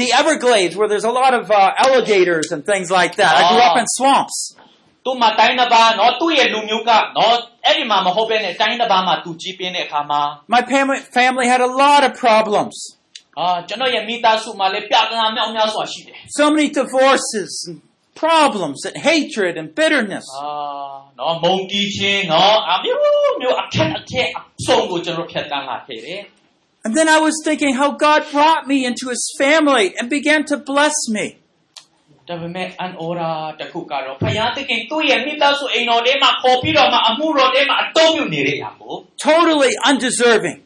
the Everglades where there's a lot of uh, alligators and things like that. I grew up in swamps. သူ့မှာတိုင်းတစ်ပါးနော်သူ့ရဲ့လူမျိုးကနော်အဲ့ဒီမှာမဟုတ်ဘဲနဲ့တိုင်းတစ်ပါးမှာသူကြီးပြင်းတဲ့အခါမှာ My family, family had a lot of problems. အာကျွန်တော်ရဲ့မိသားစုမှာလည်းပြကနာမြောက်များစွာရှိတယ် So many divorces and problems and hatred and bitterness. အာနော်မုံတီးခြင်းနော်အမျိုးမျိုးအခက်အခဲအဆုံးကိုကျွန်တော်ဖြတ်တန်းလာခဲ့တယ် And then I was thinking how God brought me into his family and began to bless me. ဒါပေမဲ့အန်အော်ရာတစ်ခုကတော့ဖယားသခင်သူ့ရဲ့မိသားစုအိမ်တော်ထဲမှာခေါ်ပြီးတော့မှအမှုတော်ထဲမှာအတုံးပြုနေတဲ့အရာကို Totally undeserving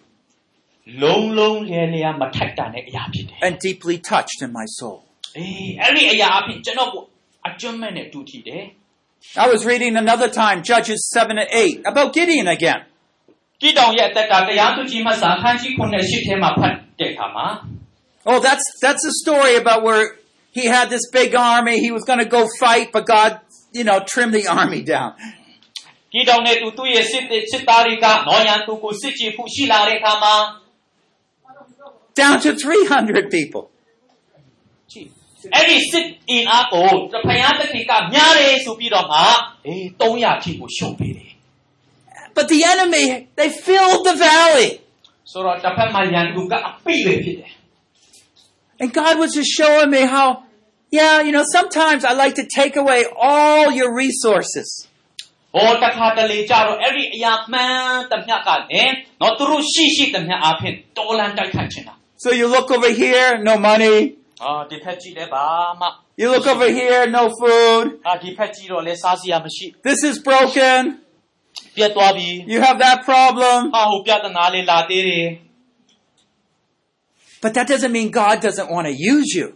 လုံးလုံးလဲလဲမထိုက်တန်တဲ့အရာဖြစ်တယ် and deeply touched in my soul. ။အေးအဲ့ဒီအရာအဖြစ်ကျွန်တော် ကိုအကျွမ်းမဲ့နဲ့တူထီတယ် I was reading another time, Judges 7 and 8, about Gideon again. ။ကြည်တောင်ရဲ့အသက်ကတရားသူကြီးမဆာခန်းကြီးခုနှစ်ရှစ်ထဲမှာဖတ်တဲ့အခါမှာ Oh, that's, that's a story about where he had this big army, he was going to go fight, but God, you know, trimmed the army down. ကြည်တောင်နဲ့သူသူ့ရဲ့စစ်စစ်သားတွေကနော်ရန်သူကိုစစ်ကြည့်ဖို့ရှိလာတဲ့အခါမှာ Down to 300 people. အဲ့ဒီစစ်အင်အားကိုဖယားသခင်ကများတယ်ဆိုပြီးတော့မှအေး300ထိကိုရှုံးပေးတယ် But the enemy, they filled the valley. ။ဆိုတော့တစ်ဖက်မှာရန်သူကအပိပဲဖြစ်တယ် And God was just showing me how, yeah, you know, sometimes I like to take away all your resources. ။ဟောတခါတလေကြတော့အဲ့ဒီအရာမှန်တမျှကလည်းနော်သူတို့ရှိရှိတမျှအဖြစ်တော်လန်တိုက်ခတ်ချင်တာ So you look over here, no money. ။ You look over here, no food. This is broken. You have that problem. But that doesn't mean God doesn't want to use you.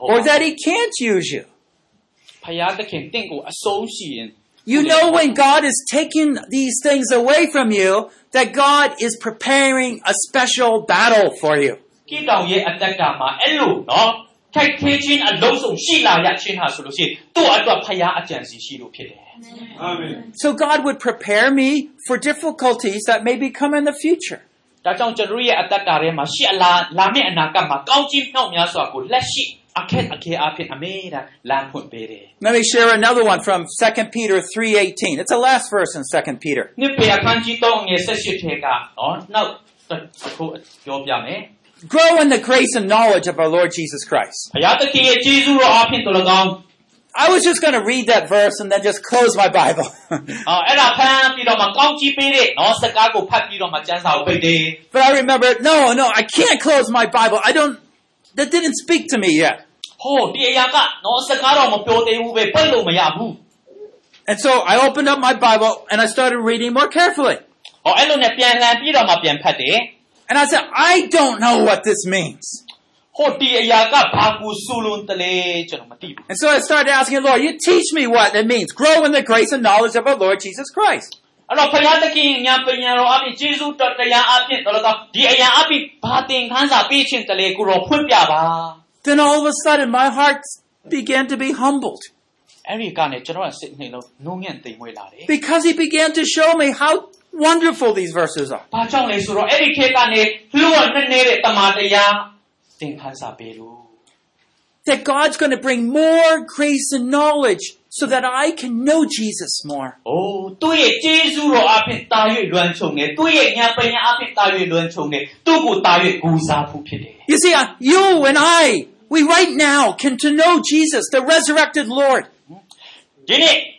Or that He can't use you. You know when God is taking these things away from you, that God is preparing a special battle for you. ကိတောင်ရဲ့အတ္တတာမှာအဲ့လိုနော်ထိုက်ခဲချင်းအလုံးစုံရှိလာရချင်းဟာဆိုလို့ရှိရင်သူ့အတွက်ဖယားအကြံစီရှိလို့ဖြစ်တယ် So God would prepare me for difficulties that may become in the future. ဒါကြောင့်ကျွန်တော်ရဲ့အတ္တတာထဲမှာရှေ့အလားလာမယ့်အနာဂတ်မှာကောင်းကြီးနှောက်များစွာကိုလက်ရှိအခက်အခဲအဖြစ်အမေဒါလမ်းဖွင့်ပေးတယ် Let me share another one from 2 Peter 3:18. It's the last verse in 2 Peter. Grow in the grace and knowledge of our Lord Jesus Christ. I was just going to read that verse and then just close my Bible. *laughs* but I remember, no, no, I can't close my Bible. I don't, that didn't speak to me yet. And so I opened up my Bible and I started reading more carefully. And I said, I don't know what this means. And so I started asking the Lord, you teach me what it means. Grow in the grace and knowledge of our Lord Jesus Christ. Then all of a sudden my heart began to be humbled. Because he began to show me how wonderful these verses are. ဘာကြောင့်လဲဆိုတော့အဲ့ဒီခေတ်ကနေလှုပ်နှဲ့နေတဲ့တမန်တရားသင်ခန်းစာပေးလို့ That God's going to bring more grace and knowledge so that I can know Jesus more. ။အိုးသူ့ရဲ့ကျေးဇူးတော်အပြင်တာ၍လွမ်းခြုံတယ်။သူ့ရဲ့ညာပညာအပြင်တာ၍လွမ်းခြုံတယ်။သူ့ကိုတာ၍ဂူစားဖို့ဖြစ်တယ် You see, uh, you and I, we right now can to know Jesus, the resurrected Lord. ။ဒီနေ့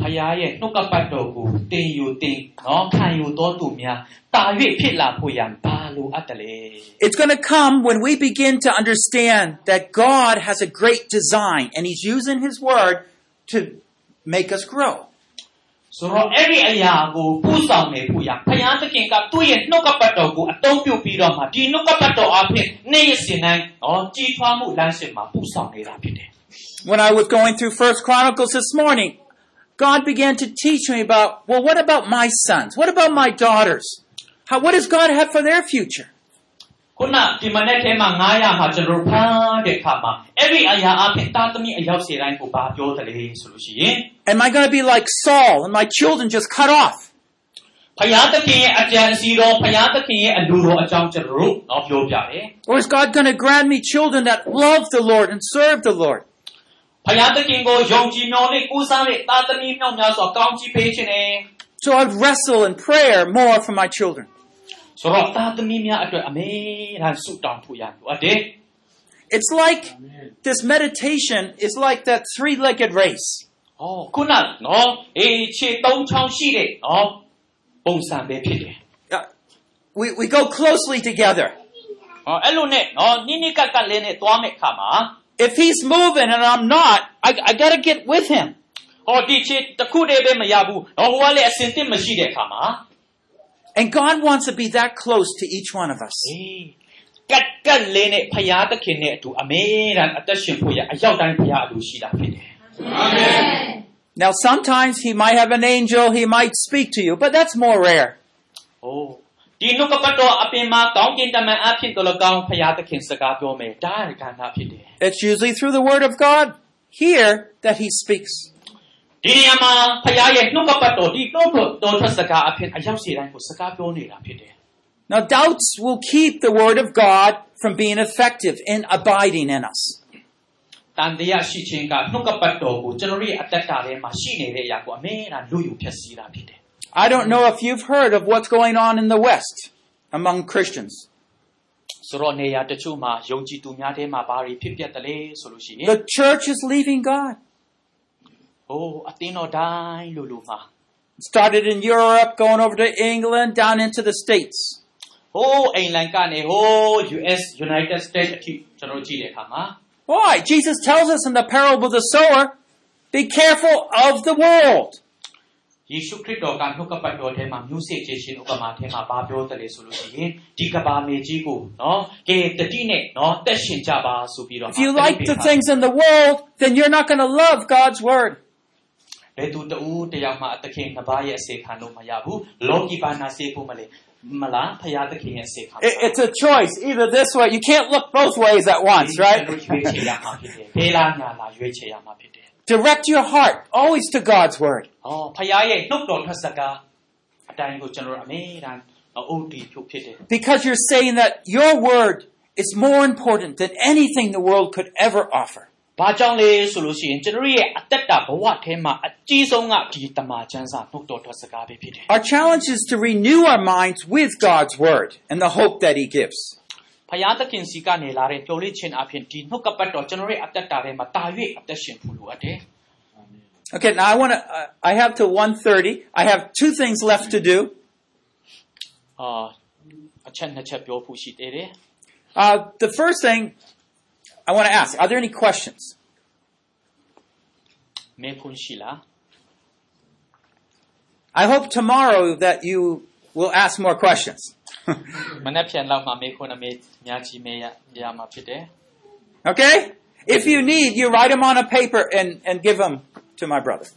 ဖခင်ရဲ့နှုတ်ကပတ်တော်ကိုတင်ယူတင်နော်ခံယူတော်သူများတာ၍ဖြစ်လာဖို့ရန်ဘာလိုအပ်တယ်လဲ It's going to come when we begin to understand that God has a great design and He's using His word to make us grow. ဆိုတော့အဲ့ဒီအရာကိုပူဆောင်နေဖို့ရန်ဖခင်သခင်ကသူ့ရဲ့နှုတ်ကပတ်တော်ကိုအသုံးပြုပြီးတော့မှဒီနှုတ်ကပတ်တော်အဖြစ်နေ့ရက်စဉ်တိုင်းနော်ကြီးထွားမှုလမ်းစဉ်မှာပူဆောင်နေတာဖြစ်တယ် When I was going through First Chronicles this morning, God began to teach me about, well, what about my sons? What about my daughters? How, what does God have for their future? ခုနဒီမနေ့ထဲမှာ900မှာကျွန်တော်တို့ဖမ်းတဲ့အခါမှာအဲ့ဒီအရာအဖြစ်တာသမီအရောက်စေတိုင်းကိုဘာပြောတယ်လဲဆိုလို့ရှိရင် Am I going to be like Saul and my children just cut off? ဖယားသခင်ရဲ့အကြံအစီတော်ဖယားသခင်ရဲ့အလိုတော်အကြောင်းကျွန်တော်တို့တော့ပြောပြတယ် Or is God going to grant me children that love the Lord and serve the Lord? ဖယားသခင်ကိုယုံကြည်မျှော်လင့်ကိုးစားတဲ့တာသမီမြောက်များစွာကောင်းချီးပေးခြင်းနဲ့ So I'd wrestle in prayer more for my children. ဆိုတော့တာသမီများအတွက်အမေတမ်းဆုတောင်းဖို့ရလိုအပ်တယ် It's like this meditation is like that three-legged race. ။အော်ခုနနော်အေးခြေသုံးချောင်းရှိတဲ့နော်ပုံစံပဲဖြစ်တယ် Uh, we, we go closely together. ။ဟောအဲ့လိုနဲ့နော်နိနိကပ်ကပ်လေးနဲ့သွားမဲ့အခါမှာ If he's moving and I'm not, I, I got to get with him. ဟောဒီချေတစ်ခုတည်းပဲမရဘူး။ဟောဟိုကလည်းအစင်တစ်မရှိတဲ့အခါမှာ And God wants to be that close to each one of us. အေးကတ်ကတ်လေးနဲ့ဖယားသခင်နဲ့အတူအမေတမ်းအသက်ရှင်ဖို့ရအရောက်တိုင်းဖယားအလိုရှိတာဖြစ်တယ် Now, sometimes he might have an angel, he might speak to you, but that's more rare. ။အိုးတ ဒီနှုတ်ကပတ်တော်အပြင်မှာကောင်းကင်တမန်အဖြစ်တော်၎င်းဖရာသခင်စကားပြောမယ်ဒါရကဏ္ဍဖြစ်တယ် It's usually through the Word of God here that He speaks. ဒီနေရာမှာဖရာရဲ့နှုတ်ကပတ်တော်ဒီတော့တော်ထွက်စကားအဖြစ်အရောက်စီတိုင်းကိုစကားပြောနေတာဖြစ်တယ် Now, doubts will keep the Word of God from being effective in abiding in us. တန်တရားရှိခြင်းကနှုတ်ကပတ်တော်ကိုကျွန်တော်တို့ရဲ့အသက်တာထဲမှာရှိနေတဲ့အရာကိုအမြဲတမ်းလူယူဖြစ်စီတာဖြစ်တယ် I don't know if you've heard of what's going on in the West among Christians. ဆိုတော့နေရာတချို့မှာယုံကြည်သူများထဲမှာဘာတွေဖြစ်ပျက်တယ်လဲဆိုလို့ရှိရင် The church is leaving God. ဟိုးအသင်းတော်တိုင်းလူလူမှာ It started in Europe, going over to England, down into the States. ဟိုးအိမ်လန်ကနေဟိုး US United States အထိကျွန်တော်ကြည့်တဲ့အခါမှာ Why? Jesus tells us in the parable of the sower, be careful of the world. ယေရှုခရစ်တော်ကနှုတ်ကပတ်တော်ထဲမှာမျိုးစေ့ခြင်းရှင်ဥပမာထဲမှာဘာပြောတယ်လဲဆိုလို့ရှိရင်ဒီကဘာမေကြီးကိုနော်ကဲတတိနဲ့နော်တက်ရှင်ကြပါဆိုပြီးတော့ If you like the things in the world, then you're not going to love God's word. ဘယ်သူတူတယောက်မှအသခင်နှစ်ပါးရဲ့အစေခံလို့မရဘူးလောကီဘာနာစေဖို့မလဲမလားဖရာသခင်ရဲ့အစေခံ It- It's a choice, either this way. You can't look both ways at once, ကျွန် right? တော်ရွေးချယ်ရမှာဖြစ်တယ်ဖေးလားညာလားရွေးချယ်ရမှာဖြစ်တယ် Direct your heart always to God's word. ဟောဖရာရဲ့နှုတ်တော်ထွက်စကားအတိုင်းကိုကျွန်တော်အမေတမ်းအုတ်တီဖြုတ်ဖြစ်တယ် Because you're saying that your word is more important than anything the world could ever offer. ဘာကြောင့်လဲဆိုလို့ရှိရင်ကျွန်တော်ရဲ့အသက်တာဘဝထဲမှာအကြီးဆုံးကဒီတမန်ကျမ်းစာနှုတ်တော်ထွက်စကားပဲဖြစ်တယ် Our challenge is to renew our minds with God's word and the hope that He gives. ။ ဖယားသခင်စီကနေလာတဲ့ပြောလေးချင်းအဖြစ်ဒီနှုတ်ကပတ်တော်ကျွန်တော်ရဲ့အသက်တာထဲမှာတာ၍အသက်ရှင်ဖို့လိုအပ်တယ် Okay, now I want to. Uh, I have till 1:30. I have two things left to do. ။အာအချက်နှစ်ချက်ပြောဖို့ရှိသေးတယ် Uh, the first thing I want to ask: Are there any questions? ။မေခွန်းရှိလား I hope tomorrow that you will ask more questions. ။ *laughs* Okay? If you need you write them on a paper and and give them to my brother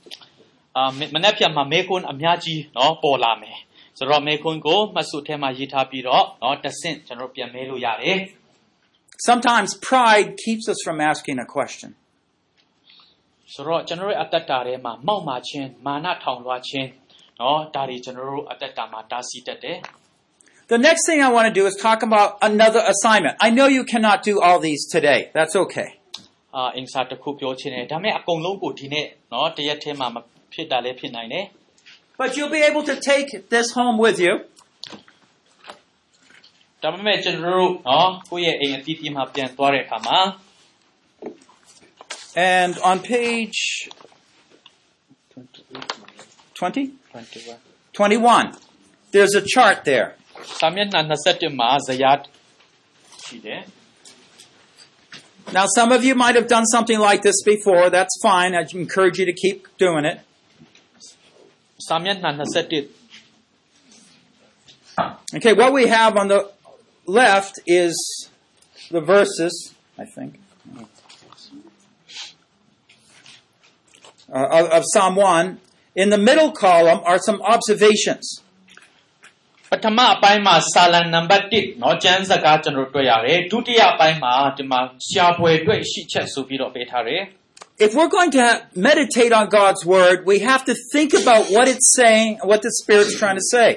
Sometimes pride keeps us from asking a question ဆိုတော့ကျွန်တော်ရဲ့အတ္တတာထဲမှာမောက်မာခြင်းမာနထောင်လွှားခြင်းနော်ဒါတွေကျွန်တော်တို့အတ္တတာမှာတားဆီးတတ်တယ် the next thing I want to do is talk about another assignment. I know you cannot do all these today. That's okay. But you'll be able to take this home with you. And on page 20 21 there's a chart there. စာမျက်နှာ21မှာဇယားရှိတယ် Now, some of you might have done something like this before. That's fine. I encourage you to keep doing it. စာမျက်နှာ21 Okay, what we have on the left is the verses, I think, uh, of, of Psalm 1. In the middle column are some observations. ပထမအပိုင်းမှာစာလံနံပါတ်1เนาะကျမ်းစကားကျွန်တော်တွေ့ရတယ်ဒုတိယအပိုင်းမှာဒီမှာရှားပွဲတွေ့ရှိချက်ဆိုပြီးတော့ပေးထားတယ် If we're going to meditate on God's Word, we have to think about what it's saying, what the Spirit's trying to say.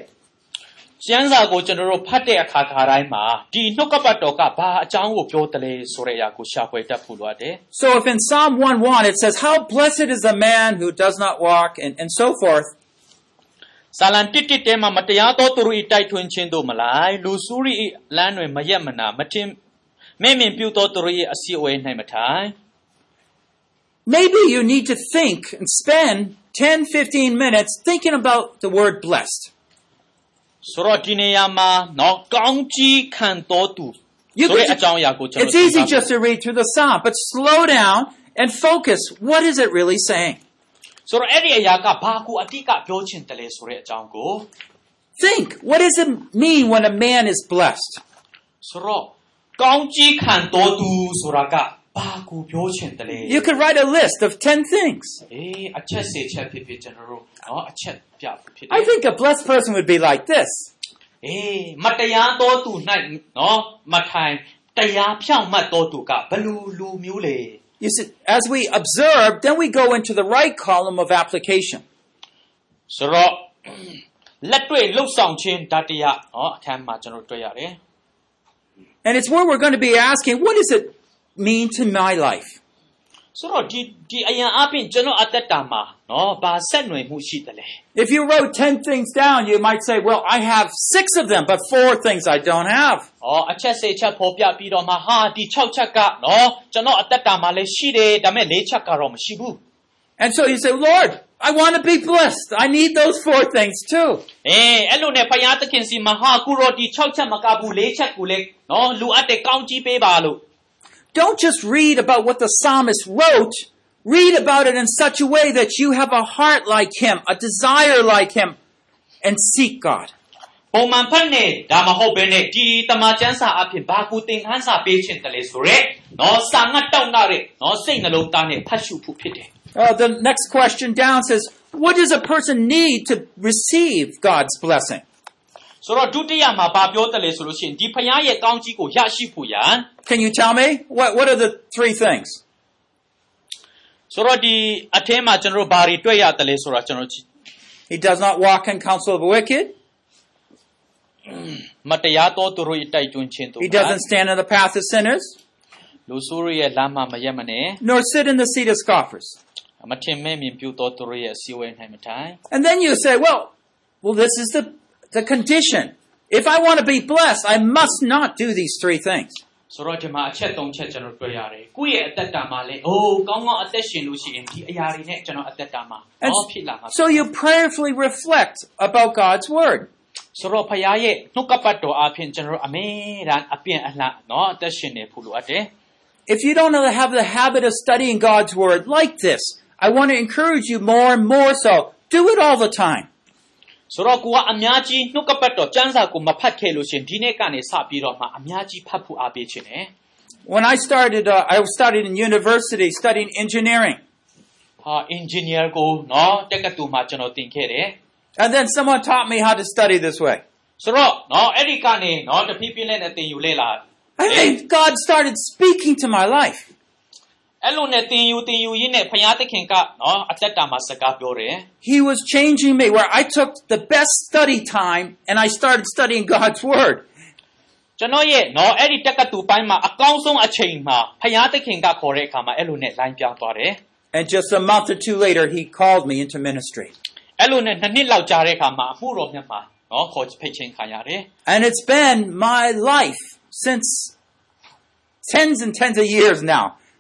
ကျမ်းစာကိုကျွန်တော်တို့ဖတ်တဲ့အခါခါတိုင်းမှာဒီနှုတ်ကပတ်တော်ကဘာအကြောင်းကိုပြောတယ်လဲဆိုတဲ့အရာကိုရှာဖွေတတ်ဖို့လိုအပ်တယ် So if in Psalm 1:1 it says, How blessed is the man who does not walk, and, and so forth, ဇာလံတစ်တစ်တဲမှာမတရားသောသူတို့၏တိုက်ထွင်းခြင်းတို့မလိုက်လူစုရိ၏လမ်းတွင်မရက်မနာမထင်မဲ့မြင်ပြုသောသူတို့၏အစီအဝေး၌မထိုင် maybe you need to think and spend 10, 15 minutes thinking about the word blessed. ဆိုတော့ဒီနေရာမှာနော်ကောင်းကြီးခံတော်သူ You ဆိုတဲ့ could- အကြောင်းအရာကိုကျွန်တော် It's easy just to read through the psalm, but slow down and focus. What is it really saying? ဆိုတော့အဲ့ဒီအရာကဘာကိုအတိတ်ကပြောချင်တယ်လဲဆိုတဲ့အကြောင်းကို Think, what does it mean when a man is blessed? ဆိုတော့ကောင်းကြီးခံတော်သူဆိုတာကဘာကိုပြောချင်တယ်လဲ You could write a list of 10 things. အေးအချက်စေချက်ဖြစ်ဖြစ်ကျွန်တော်တို့နော်အချက်ပြဖို့ဖြစ်တယ် I think a blessed person would be like this. အေးမတရားသောသူ၌နော်မထိုင်တရားဖြောင့်မတ်သောသူကဘလူလူမျိုးလေ You see, as we observe, then we go into the right column of application. ဆိုတော့လက်တွေ့လှုပ်ဆောင်ခြင်းဓာတ်တရားနော်အခန်းမှာကျွန်တော်တွေ့ရတယ် And it's where we're going to be asking, what does it mean to my life? ဆိုတော့ဒီဒီအရင်အပြင်ကျွန်တော်အသက်တာမှာနော်ဘာဆက်နွယ်မှုရှိတယ်လဲ If you wrote 10 things down, you might say, well, I have six of them, but four things I don't have. ။အော်အချက်စေချက်ပေါ်ပြပြီးတော့မှဟာဒီ6ချက်ကနော်ကျွန်တော်အသက်တာမှာလည်းရှိတယ်ဒါပေမဲ့၄ချက်ကတော့မရှိဘူး And so you say, Lord, I want to be blessed. I need those four things too. ။အေးအဲ့လိုနဲ့ဖယားသခင်စီမှာဟာကုရောဒီ6ချက်မကဘူး၄ချက်ကိုလည်းနော်လူအပ်တဲ့ကောင်းကြီးပေးပါလို့ Don't just read about what the psalmist wrote. Read about it in such a way that you have a heart like him, a desire like him, and seek God. ပုံမှန်ဖတ်နေဒါမဟုတ်ဘဲနဲ့ဒီတမန်ကျမ်းစာအဖြစ်ဘာကူသင်ခန်းစာပေးခြင်းတလဲဆိုရက်နော်စာငတ်တောက်နာတဲ့နော်စိတ်နှလုံးသားနဲ့ဖတ်ရှုဖို့ဖြစ်တယ် Uh, the next question down says, What does a person need to receive God's blessing? ဆိုတော့ဒုတိယမှာဘာပြောတယ်လဲဆိုလို့ရှိရင်ဒီဖယားရဲ့ကောင်းကြီးကိုရရှိဖို့ရန် Can you tell me? What, what are the three things? ဆိုတော့ဒီအထင်းမှာကျွန်တော်တို့ဘာတွေတွေ့ရတယ်လဲဆိုတော့ကျွန်တော်ကြည့် He does not walk in counsel of the wicked. မတရားသောသူတို့၏တိုက်တွန်းခြင်းတို့ He doesn't stand in the path of sinners, လူဆိုးတို့ရဲ့လမ်းမမရက်မနဲ့ nor sit in the seat of scoffers. မထင်မဲ့မြင်ပြုသောသူတို့ရဲ့အစည်းအဝေး၌မထိုင် And then you say, well, well, this is the, the condition. If I want to be blessed, I must not do these three things. So you prayerfully reflect about God's word. If you don't have the habit of studying God's word like this, I want to encourage you more and more so. Do it all the time. ဆိုတော့ကိုကအများကြီးနှုတ်ကပတ်တော်စံစာကိုမဖတ်ခဲ့လို့ရှင်ဒီနေ့ကနေစပြီးတော့မှအများကြီးဖတ်ဖို့အားပေးခြင်းတယ် When I started uh, I studying in university studying engineering ဟာ engineer ကိုနော်တက္ကသိုလ်မှာကျွန်တော်သင်ခဲ့တယ် And then someone taught me how to study this way. ဆိုတော့နော်အဲ့ဒီကနေနော်တဖြည်းဖြည်းနဲ့သင်ယူလေ့လာ I think God started speaking to my life. အဲ့လိုနဲ့တင်ယူတင်ယူရင်းနဲ့ဘုရားသခင်ကနော်အသက်တာမှာစကားပြောတယ် He was changing me where I took the best study time and I started studying God's word. ကျွန်တော်ရဲ့နော်အဲ့ဒီတက္ကသိုလ်ပိုင်းမှာအကောင်းဆုံးအချိန်မှာဘုရားသခင်ကခေါ်တဲ့အခါမှာအဲ့လိုနဲ့လိုင်းပြောင်းသွားတယ် And just a month or two later he called me into ministry. အဲ့လိုနဲ့နှစ်နှစ်လောက်ကြာတဲ့အခါမှာအမှုတော်မြတ်မှာနော်ခေါ်ဖိတ်ချင်းခံရတယ် And it's been my life since tens and tens of years now.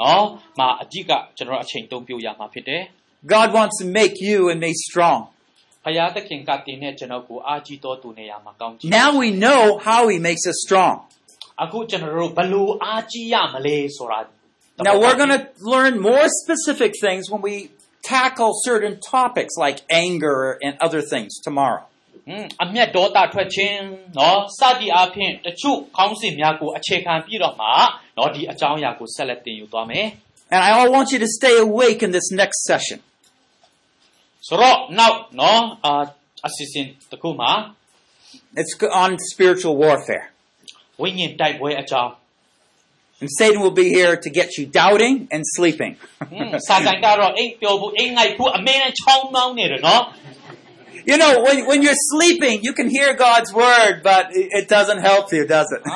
เนาะမှာအကြည့်ကကျွန်တော်အချိန်သုံးပြရမှာဖြစ်တယ် God wants to make you and me strong. ဖခင်သခင်ကတင်တဲ့ကျွန်တော်ကိုအားကြီးတော်သူနေရာမှာကောင်းကြီး Now we know how he makes us strong. အခုကျွန်တော်တို့ဘလို့အားကြီးရမလဲဆိုတာ Now we're going to learn more specific things when we tackle certain topics like anger and other things tomorrow. ဟွန်းအမျက်ဒေါသထွက်ခြင်းเนาะစသည်အားဖြင့်တချို့ခေါင်းစဉ်များကိုအခြေခံပြီးတော့မှ and I want you to stay awake in this next session. ဆိုတော့နောက်နော်အာအစီအစဉ်တစ်ခုမှာ it's on spiritual warfare. ဝိညာဉ်တိုက်ပွဲအကြောင်း And Satan will be here to get you doubting and sleeping. You know, when, when you're sleeping, you can hear God's word, but it doesn't help you, does it? *laughs*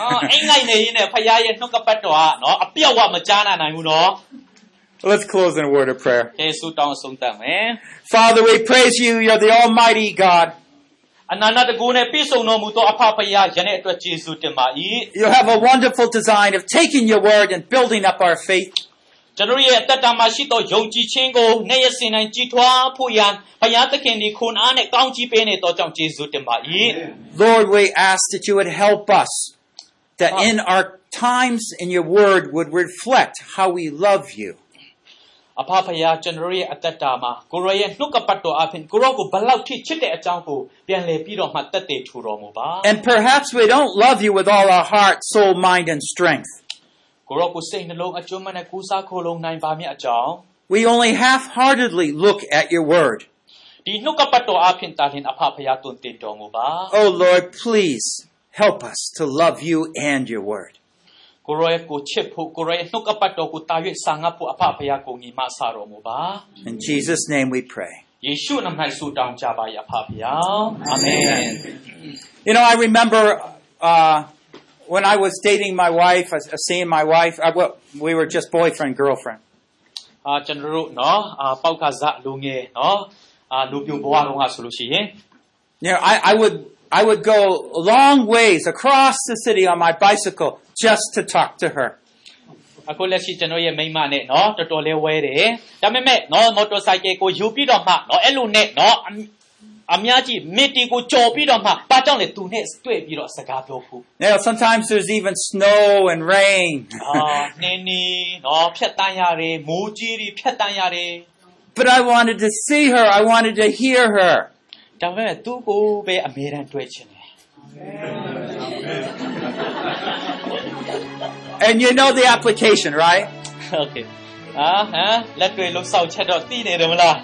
Let's close in a word of prayer. Father, we praise you. You're the Almighty God. You have a wonderful design of taking your word and building up our faith. ကျွန်တော်ရဲ့အသက်တာမှာရှိသောယုံကြည်ခြင်းကိုနေ့ရက်စဉ်တိုင်းကြီးထွားဖို့ရန်ဘုရားသခင်ဒီခွန်အားနဲ့ကောင်းချီးပေးနေသောကြောင့်ယေရှုတင်ပါ၏ Lord, we ask that you would help us, that in our times in your word would reflect how we love you. အဖဖယားကျွန်တော်ရဲ့အသက်တာမှာကိုရောရဲ့နှုတ်ကပတ်တော်အဖင်ကိုရောကိုဘလောက်ထိချစ်တဲ့အကြောင်းကိုပြန်လည်ပြီးတော့မှတက်တည်ထူတော်မူပါ And perhaps we don't love you with all our heart, soul, mind, and strength. ကိုရောကိုစိတ်နှလုံးအကျွမ်းမနဲ့ကူးစားခိုးလုံးနိုင်ပါမြတ်အကြောင်း We only half heartedly look at your word. ဒီနှုတ်ကပတ်တော်အဖင်တာလင်အဖဖယားတွင်တင်တော်မူပါ Oh Lord, please help us to love you and your word. ကိုရောရဲ့ကိုချစ်ဖို့ကိုရောရဲ့နှုတ်ကပတ်တော်ကိုတာ၍ဆာငတ်ဖို့အဖဖယားကိုညီမဆာတော်မူပါ In Jesus' name we pray. ယေရှုနာမ၌ဆုတောင်းကြပါရအဖဖယားအာမင် You know, I remember uh, when I was dating my wife, uh, seeing my wife, uh, well, we were just boyfriend, girlfriend. အာကျွန်တော်တို့နော်အာပေါက်ကစားလူငယ်နော်အာလူပြိုဘဝတော့ငါဆိုလို့ရှိရင် You know, I, I would I would go long ways across the city on my bicycle just to talk to her. အခုလက်ရှိကျွန်တော်ရဲ့မိန်းမနဲ့နော်တော်တော်လေးဝဲတယ်ဒါပေမဲ့နော်မော်တော်ဆိုင်ကယ်ကိုယူပြီးတော့မှနော်အဲ့လိုနဲ့နော် အများကြီးမေတ္တီကိုကြော်ပြီးတော့မှဘာကြောင့်လဲသူနဲ့တွေ့ပြီးတော့စကားပြောဖို့ sometimes there's even snow and rain. *laughs* အာနေနေတော့ဖြတ်တန်းရတယ်မိုးကြီးတွေဖြတ်တန်းရတယ် But I wanted to see her. I wanted to hear her. ဒါပေမဲ့သူ့ကိုပဲအမြဲတမ်းတွေ့ချင်တယ် *laughs* And you know the application right? *laughs* Okay. အာဟမ်လက်တွေလုံးစောက်ချက်တော့သိနေတယ်မလား?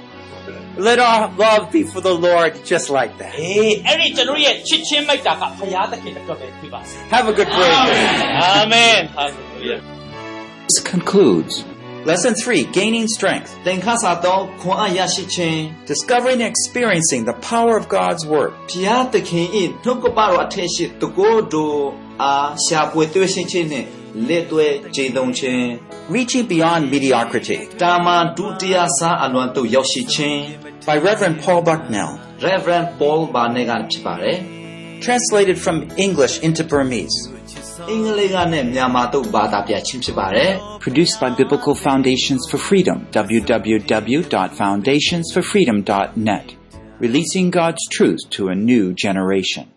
Let our love be for the Lord just like that. အေးအဲ့ဒီကျွန်တော်ရဲ့ချစ်ချင်းမိတ်တာကဘုရားသခင်အတွက်ပဲဖြစ်ပါစေ Have a good break. အာမင်ဟာလေလုယာ This concludes Lesson three, gaining strength. သင်္ခါစာတော့ခွန်အားရရှိခြင်း Discovering and experiencing the power of God's Word. ဘုရားသခင်၏နှုတ်ကပတော်အထက်ရှိတကိုယ်တော်အားရှာဖွေတွေ့ရှိခြင်းနဲ့ လက်တွဲကြည်သုံးခြင်း Reaching beyond mediocrity. တာမန်ဒုတိယစားအလွန်သို့ရောက်ရှိခြင်း By Reverend Paul Bucknell. Reverend Paul Barnett ကဖြစ်ပါတယ် Translated from English into Burmese. အင်္ဂလိပ်ကနဲ့မြန်မာသို့ဘာသာပြခြင်းဖြစ်ပါတယ် produced by Biblical Foundations for Freedom, www.foundationsforfreedom.net, releasing God's truth to a new generation.